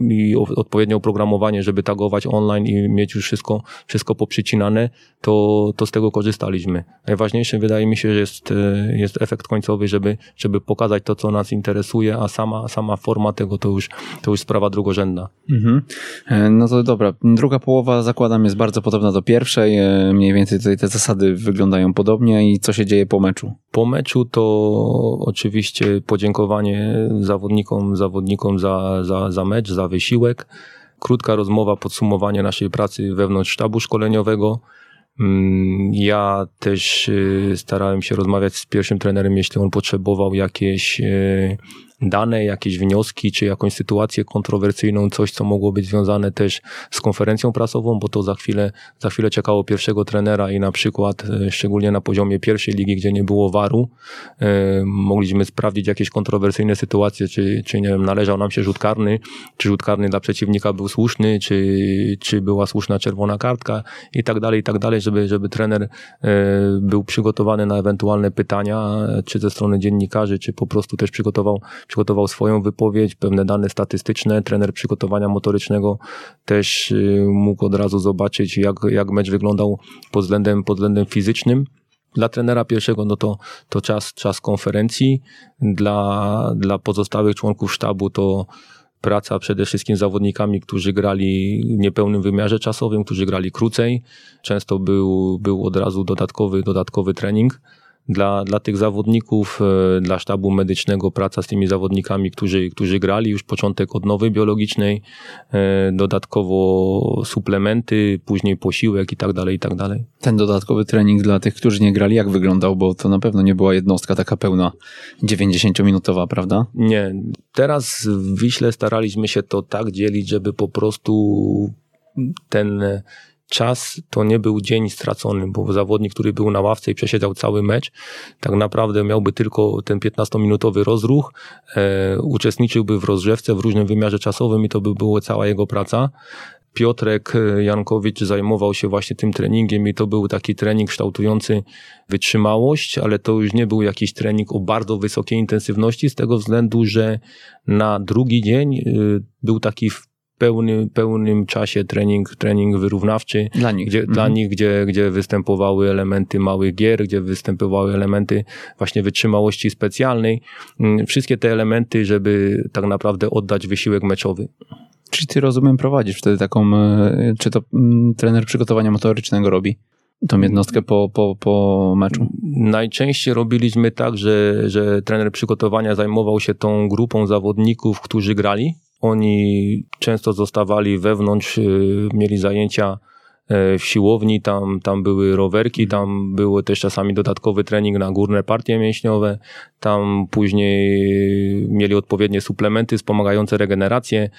i odpowiednie oprogramowanie, żeby tagować online i mieć już wszystko, wszystko poprzycinane, to, to z tego korzystaliśmy. Najważniejsze wydaje mi się, że jest, e, jest efekt końcowy, żeby, żeby pokazać to, co nas interesuje, a sama, sama forma tego to już, to już sprawa drugorzędna. Mhm.
E, no to dobra. Druga połowa, zakładam, jest bardzo podobna do pierwszej. E, mniej więcej tutaj te zasady wyglądają podobnie i co się dzieje po meczu?
Po meczu to oczywiście podziękowanie zawodnikom, zawodnikom za, za, za mecz, za wysiłek. Krótka rozmowa, podsumowanie naszej pracy wewnątrz sztabu szkoleniowego. Mm, ja też y, starałem się rozmawiać z pierwszym trenerem, jeśli on potrzebował jakieś y, dane, jakieś wnioski, czy jakąś sytuację kontrowersyjną, coś, co mogło być związane też z konferencją prasową, bo to za chwilę, za chwilę czekało pierwszego trenera i na przykład, e, szczególnie na poziomie pierwszej ligi, gdzie nie było waru, e, mogliśmy sprawdzić jakieś kontrowersyjne sytuacje, czy, czy nie wiem, należał nam się rzut karny, czy rzut karny dla przeciwnika był słuszny, czy, czy była słuszna czerwona kartka i tak dalej, i tak dalej, żeby, żeby trener e, był przygotowany na ewentualne pytania, czy ze strony dziennikarzy, czy po prostu też przygotował przygotował swoją wypowiedź, pewne dane statystyczne. Trener przygotowania motorycznego też y, mógł od razu zobaczyć, jak, jak mecz wyglądał pod względem, pod względem fizycznym. Dla trenera pierwszego no to, to czas, czas konferencji, dla, dla pozostałych członków sztabu to praca przede wszystkim z zawodnikami, którzy grali w niepełnym wymiarze czasowym, którzy grali krócej. Często był, był od razu dodatkowy, dodatkowy trening dla, dla tych zawodników, e, dla sztabu medycznego praca z tymi zawodnikami, którzy, którzy grali już początek odnowy biologicznej, e, dodatkowo suplementy, później posiłek i tak dalej, i tak dalej.
Ten dodatkowy trening dla tych, którzy nie grali, jak wyglądał? Bo to na pewno nie była jednostka taka pełna 90-minutowa, prawda?
Nie. Teraz w Wiśle staraliśmy się to tak dzielić, żeby po prostu ten czas to nie był dzień stracony, bo zawodnik, który był na ławce i przesiedział cały mecz, tak naprawdę miałby tylko ten 15-minutowy rozruch, e, uczestniczyłby w rozgrzewce w różnym wymiarze czasowym i to by była cała jego praca. Piotrek Jankowicz zajmował się właśnie tym treningiem i to był taki trening kształtujący wytrzymałość, ale to już nie był jakiś trening o bardzo wysokiej intensywności z tego względu, że na drugi dzień y, był taki pełnym, pełnym czasie trening, trening wyrównawczy.
Dla nich.
Gdzie,
mhm.
Dla nich, gdzie, gdzie występowały elementy małych gier, gdzie występowały elementy właśnie wytrzymałości specjalnej. Mm, wszystkie te elementy, żeby tak naprawdę oddać wysiłek meczowy.
Czyli ty rozumiem prowadzisz wtedy taką, e, czy to mm, trener przygotowania motorycznego robi? Tą jednostkę po, po, po meczu?
Najczęściej robiliśmy tak, że, że trener przygotowania zajmował się tą grupą zawodników, którzy grali oni często zostawali wewnątrz, y, mieli zajęcia e, w siłowni, tam, tam były rowerki, mhm. tam było też czasami dodatkowy trening na górne partie mięśniowe, tam później mieli odpowiednie suplementy wspomagające regenerację,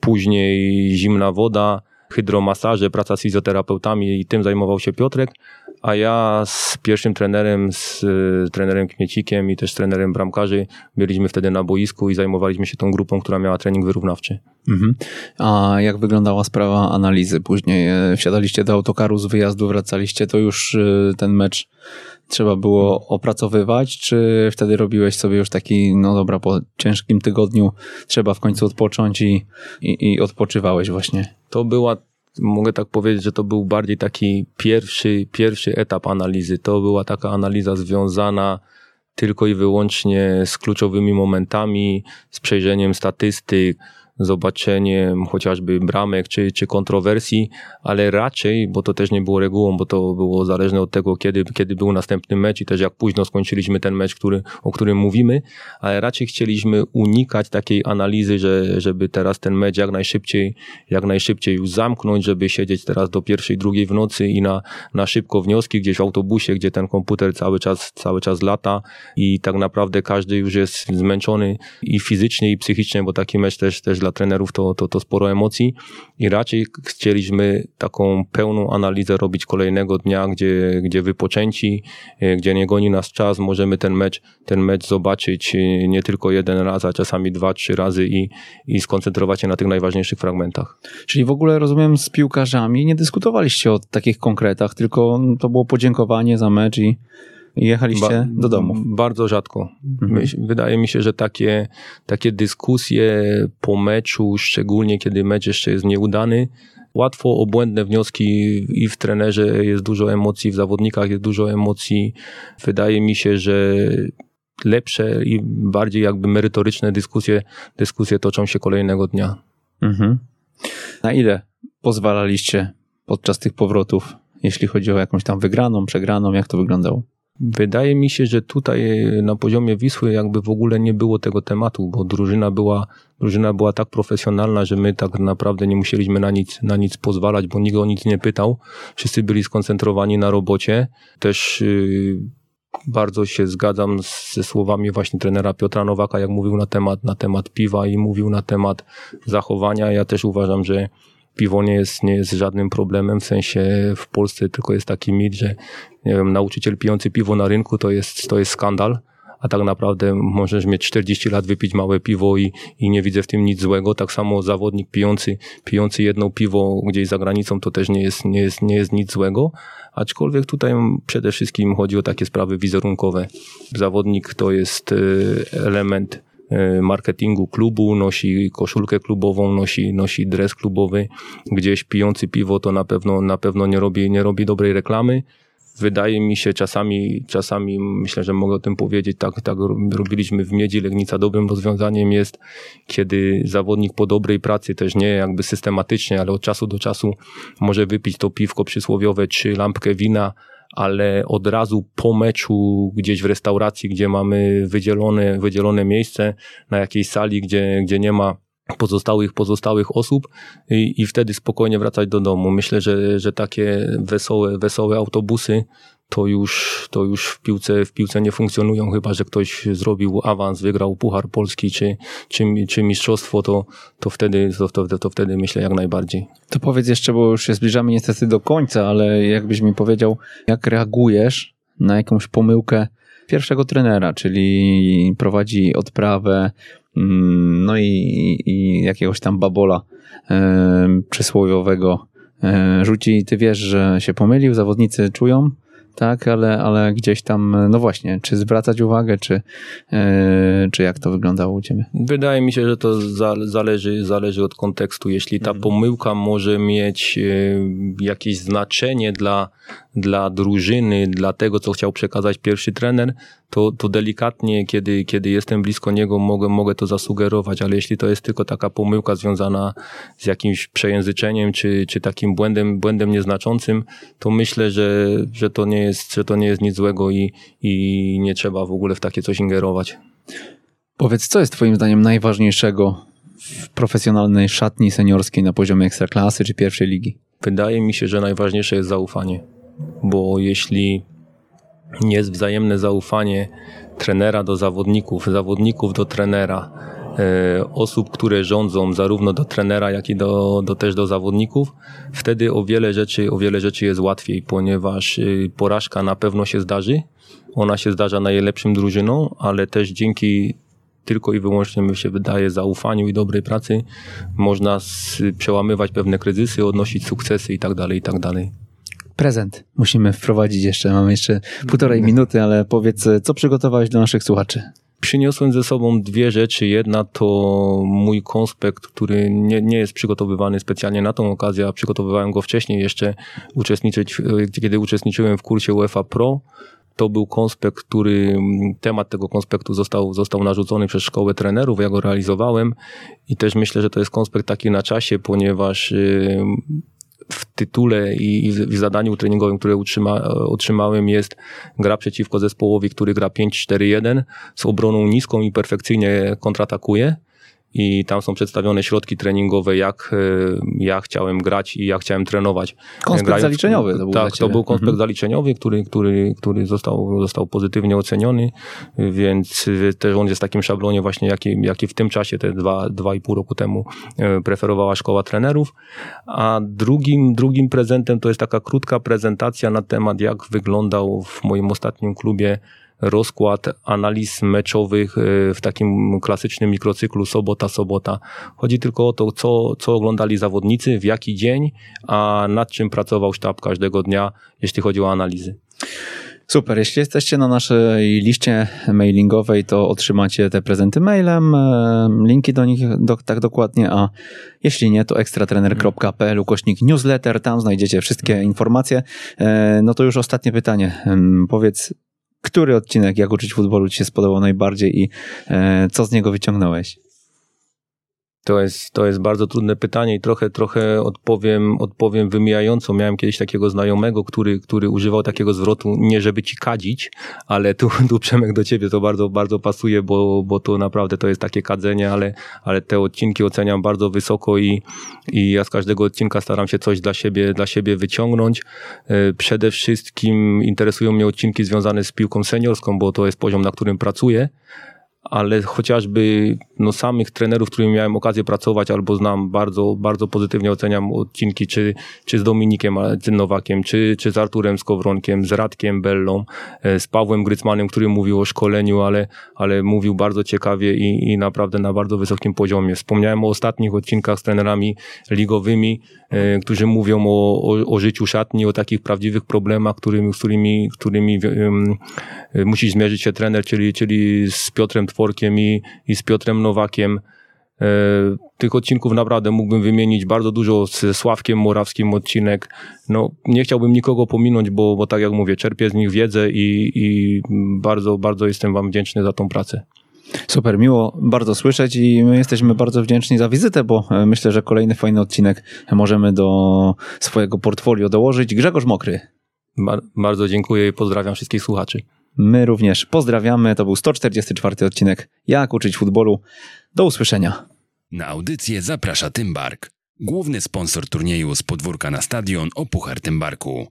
później zimna woda, hydromasaże, praca z fizjoterapeutami i tym zajmował się Piotrek, a ja z pierwszym trenerem, z trenerem Kmiecikiem i też trenerem bramkarzy byliśmy wtedy na boisku i zajmowaliśmy się tą grupą, która miała trening wyrównawczy. Mhm.
A jak wyglądała sprawa analizy później? E, wsiadaliście do autokaru z wyjazdu, wracaliście, to już e, ten mecz trzeba było opracowywać, czy wtedy robiłeś sobie już taki, no dobra, po ciężkim tygodniu trzeba w końcu odpocząć i, i, i odpoczywałeś właśnie?
To była mogę tak powiedzieć, że to był bardziej taki pierwszy, pierwszy etap analizy. To była taka analiza związana tylko i wyłącznie z kluczowymi momentami, z przejrzeniem statystyk, zobaczeniem chociażby bramek czy, czy kontrowersji, ale raczej, bo to też nie było regułą, bo to było zależne od tego, kiedy, kiedy był następny mecz i też jak późno skończyliśmy ten mecz, który, o którym mówimy, ale raczej chcieliśmy unikać takiej analizy, że, żeby teraz ten mecz jak najszybciej, jak najszybciej już zamknąć, żeby siedzieć teraz do pierwszej, drugiej w nocy i na, na szybko wnioski gdzieś w autobusie, gdzie ten komputer cały czas, cały czas lata i tak naprawdę każdy już jest zmęczony i fizycznie i psychicznie, bo taki mecz też, też dla trenerów to, to, to sporo emocji i raczej chcieliśmy taką pełną analizę robić kolejnego dnia, gdzie, gdzie wypoczęci, e, gdzie nie goni nas czas, możemy ten mecz, ten mecz zobaczyć e, nie tylko jeden raz, a czasami dwa, trzy razy i, i skoncentrować się na tych najważniejszych fragmentach.
Czyli w ogóle rozumiem z piłkarzami nie dyskutowaliście o takich konkretach, tylko to było podziękowanie za mecz i i jechaliście ba do domu.
Bardzo rzadko. Mhm. Wydaje mi się, że takie, takie dyskusje po meczu, szczególnie kiedy mecz jeszcze jest nieudany, łatwo o błędne wnioski i w trenerze jest dużo emocji, w zawodnikach jest dużo emocji. Wydaje mi się, że lepsze i bardziej jakby merytoryczne dyskusje, dyskusje toczą się kolejnego dnia. Mhm.
Na ile pozwalaliście podczas tych powrotów, jeśli chodzi o jakąś tam wygraną, przegraną, jak to wyglądało?
Wydaje mi się, że tutaj na poziomie Wisły jakby w ogóle nie było tego tematu, bo drużyna była, drużyna była tak profesjonalna, że my tak naprawdę nie musieliśmy na nic, na nic pozwalać, bo nikt o nic nie pytał. Wszyscy byli skoncentrowani na robocie. Też yy, bardzo się zgadzam ze słowami właśnie trenera Piotra Nowaka, jak mówił na temat, na temat piwa i mówił na temat zachowania. Ja też uważam, że piwo nie jest, nie jest żadnym problemem, w sensie w Polsce tylko jest taki mit, że nie wiem, nauczyciel pijący piwo na rynku to jest, to jest skandal a tak naprawdę możesz mieć 40 lat, wypić małe piwo i, i nie widzę w tym nic złego. Tak samo zawodnik pijący, pijący jedno piwo gdzieś za granicą to też nie jest, nie jest, nie jest nic złego. Aczkolwiek tutaj przede wszystkim chodzi o takie sprawy wizerunkowe. Zawodnik to jest y, element marketingu klubu, nosi koszulkę klubową, nosi, nosi dres klubowy. Gdzieś pijący piwo to na pewno, na pewno nie robi, nie robi dobrej reklamy wydaje mi się czasami, czasami myślę, że mogę o tym powiedzieć, tak, tak robiliśmy w Miedzi Legnica. Dobrym rozwiązaniem jest, kiedy zawodnik po dobrej pracy, też nie jakby systematycznie, ale od czasu do czasu może wypić to piwko przysłowiowe czy lampkę wina, ale od razu po meczu gdzieś w restauracji, gdzie mamy wydzielone, wydzielone miejsce na jakiejś sali, gdzie, gdzie nie ma pozostałych, pozostałych osób i, i wtedy spokojnie wracać do domu. Myślę, że, że takie wesołe, wesołe autobusy to już, to już w, piłce, w piłce nie funkcjonują, chyba że ktoś zrobił awans, wygrał Puchar Polski czy, czy, czy mistrzostwo, to, to, wtedy, to, to, to wtedy myślę jak najbardziej.
To powiedz jeszcze, bo już się zbliżamy niestety do końca, ale jakbyś mi powiedział, jak reagujesz na jakąś pomyłkę pierwszego trenera, czyli prowadzi odprawę, Mm, no i, i jakiegoś tam babola e, przysłowiowego rzuci. Ty wiesz, że się pomylił, zawodnicy czują, tak, ale, ale gdzieś tam, no właśnie, czy zwracać uwagę, czy, e, czy jak to wyglądało u ciebie?
Wydaje mi się, że to za, zależy, zależy od kontekstu. Jeśli ta mhm. pomyłka może mieć e, jakieś znaczenie dla, dla drużyny, dla tego, co chciał przekazać pierwszy trener, to, to delikatnie, kiedy, kiedy jestem blisko niego, mogę, mogę to zasugerować, ale jeśli to jest tylko taka pomyłka związana z jakimś przejęzyczeniem, czy, czy takim błędem, błędem nieznaczącym, to myślę, że, że, to nie jest, że to nie jest nic złego i, i nie trzeba w ogóle w takie coś ingerować.
Powiedz, co jest Twoim zdaniem najważniejszego w profesjonalnej szatni seniorskiej na poziomie ekstraklasy czy pierwszej ligi?
Wydaje mi się, że najważniejsze jest zaufanie, bo jeśli jest wzajemne zaufanie trenera do zawodników, zawodników do trenera, e, osób, które rządzą zarówno do trenera, jak i do, do, też do zawodników, wtedy o wiele rzeczy, o wiele rzeczy jest łatwiej, ponieważ e, porażka na pewno się zdarzy. Ona się zdarza najlepszym drużyną, ale też dzięki tylko i wyłącznie mi się wydaje zaufaniu i dobrej pracy można przełamywać pewne kryzysy, odnosić sukcesy i tak dalej, i tak dalej
prezent musimy wprowadzić jeszcze. Mamy jeszcze półtorej minuty, ale powiedz, co przygotowałeś dla naszych słuchaczy?
Przyniosłem ze sobą dwie rzeczy. Jedna to mój konspekt, który nie, nie jest przygotowywany specjalnie na tą okazję, a przygotowywałem go wcześniej jeszcze, uczestniczyć, kiedy uczestniczyłem w kursie UEFA Pro. To był konspekt, który, temat tego konspektu został, został narzucony przez szkołę trenerów, ja go realizowałem i też myślę, że to jest konspekt taki na czasie, ponieważ w tytule i w zadaniu treningowym, które utrzyma, otrzymałem jest gra przeciwko zespołowi, który gra 5-4-1 z obroną niską i perfekcyjnie kontratakuje i tam są przedstawione środki treningowe, jak e, ja chciałem grać i jak chciałem trenować.
Konspekt Grając, zaliczeniowy
to był Tak, to był konspekt mhm. zaliczeniowy, który, który, który został, został pozytywnie oceniony, więc też on jest w takim szablonie właśnie, jaki, jaki w tym czasie, te dwa, dwa i pół roku temu e, preferowała szkoła trenerów. A drugim, drugim prezentem to jest taka krótka prezentacja na temat, jak wyglądał w moim ostatnim klubie rozkład analiz meczowych e, w takim klasycznym mikrocyklu sobota-sobota. Chodzi tylko o to, co, co oglądali zawodnicy, w jaki dzień, a nad czym pracował sztab każdego dnia, jeśli chodzi o analizy.
Super, jeśli jesteście na naszej liście mailingowej, to otrzymacie te prezenty mailem, e, linki do nich do, tak dokładnie, a jeśli nie, to ekstratrener.pl ukośnik newsletter, tam znajdziecie wszystkie informacje. E, no to już ostatnie pytanie. Powiedz, który odcinek Jak uczyć futbolu Ci się spodobał najbardziej i e, co z niego wyciągnąłeś?
To jest, to jest bardzo trudne pytanie i trochę, trochę odpowiem, odpowiem wymijająco. Miałem kiedyś takiego znajomego, który, który używał takiego zwrotu, nie żeby ci kadzić, ale tu, tu Przemek do ciebie to bardzo, bardzo pasuje, bo, bo to naprawdę to jest takie kadzenie, ale, ale te odcinki oceniam bardzo wysoko i, i ja z każdego odcinka staram się coś dla siebie, dla siebie wyciągnąć. E, przede wszystkim interesują mnie odcinki związane z piłką seniorską, bo to jest poziom, na którym pracuję ale chociażby no, samych trenerów, z którymi miałem okazję pracować albo znam, bardzo, bardzo pozytywnie oceniam odcinki, czy, czy z Dominikiem Nowakiem, czy, czy z Arturem Skowronkiem, z Radkiem Bellą, e, z Pawłem Grycmanem, który mówił o szkoleniu, ale, ale mówił bardzo ciekawie i, i naprawdę na bardzo wysokim poziomie. Wspomniałem o ostatnich odcinkach z trenerami ligowymi, e, którzy mówią o, o, o życiu szatni, o takich prawdziwych problemach, którymi, z którymi, którymi um, musi zmierzyć się trener, czyli, czyli z Piotrem Tworkiem i, i z Piotrem Nowakiem. E, tych odcinków naprawdę mógłbym wymienić bardzo dużo z Sławkiem Morawskim odcinek. No, nie chciałbym nikogo pominąć, bo, bo tak jak mówię, czerpię z nich wiedzę i, i bardzo, bardzo jestem Wam wdzięczny za tą pracę.
Super, miło bardzo słyszeć i my jesteśmy bardzo wdzięczni za wizytę, bo e, myślę, że kolejny fajny odcinek możemy do swojego portfolio dołożyć. Grzegorz Mokry.
Bar bardzo dziękuję i pozdrawiam wszystkich słuchaczy.
My również pozdrawiamy. To był 144 odcinek Jak uczyć futbolu. Do usłyszenia.
Na audycję zaprasza Tymbark, główny sponsor turnieju z podwórka na stadion o Puchar Tymbarku.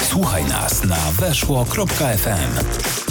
Słuchaj nas na weszło.fm.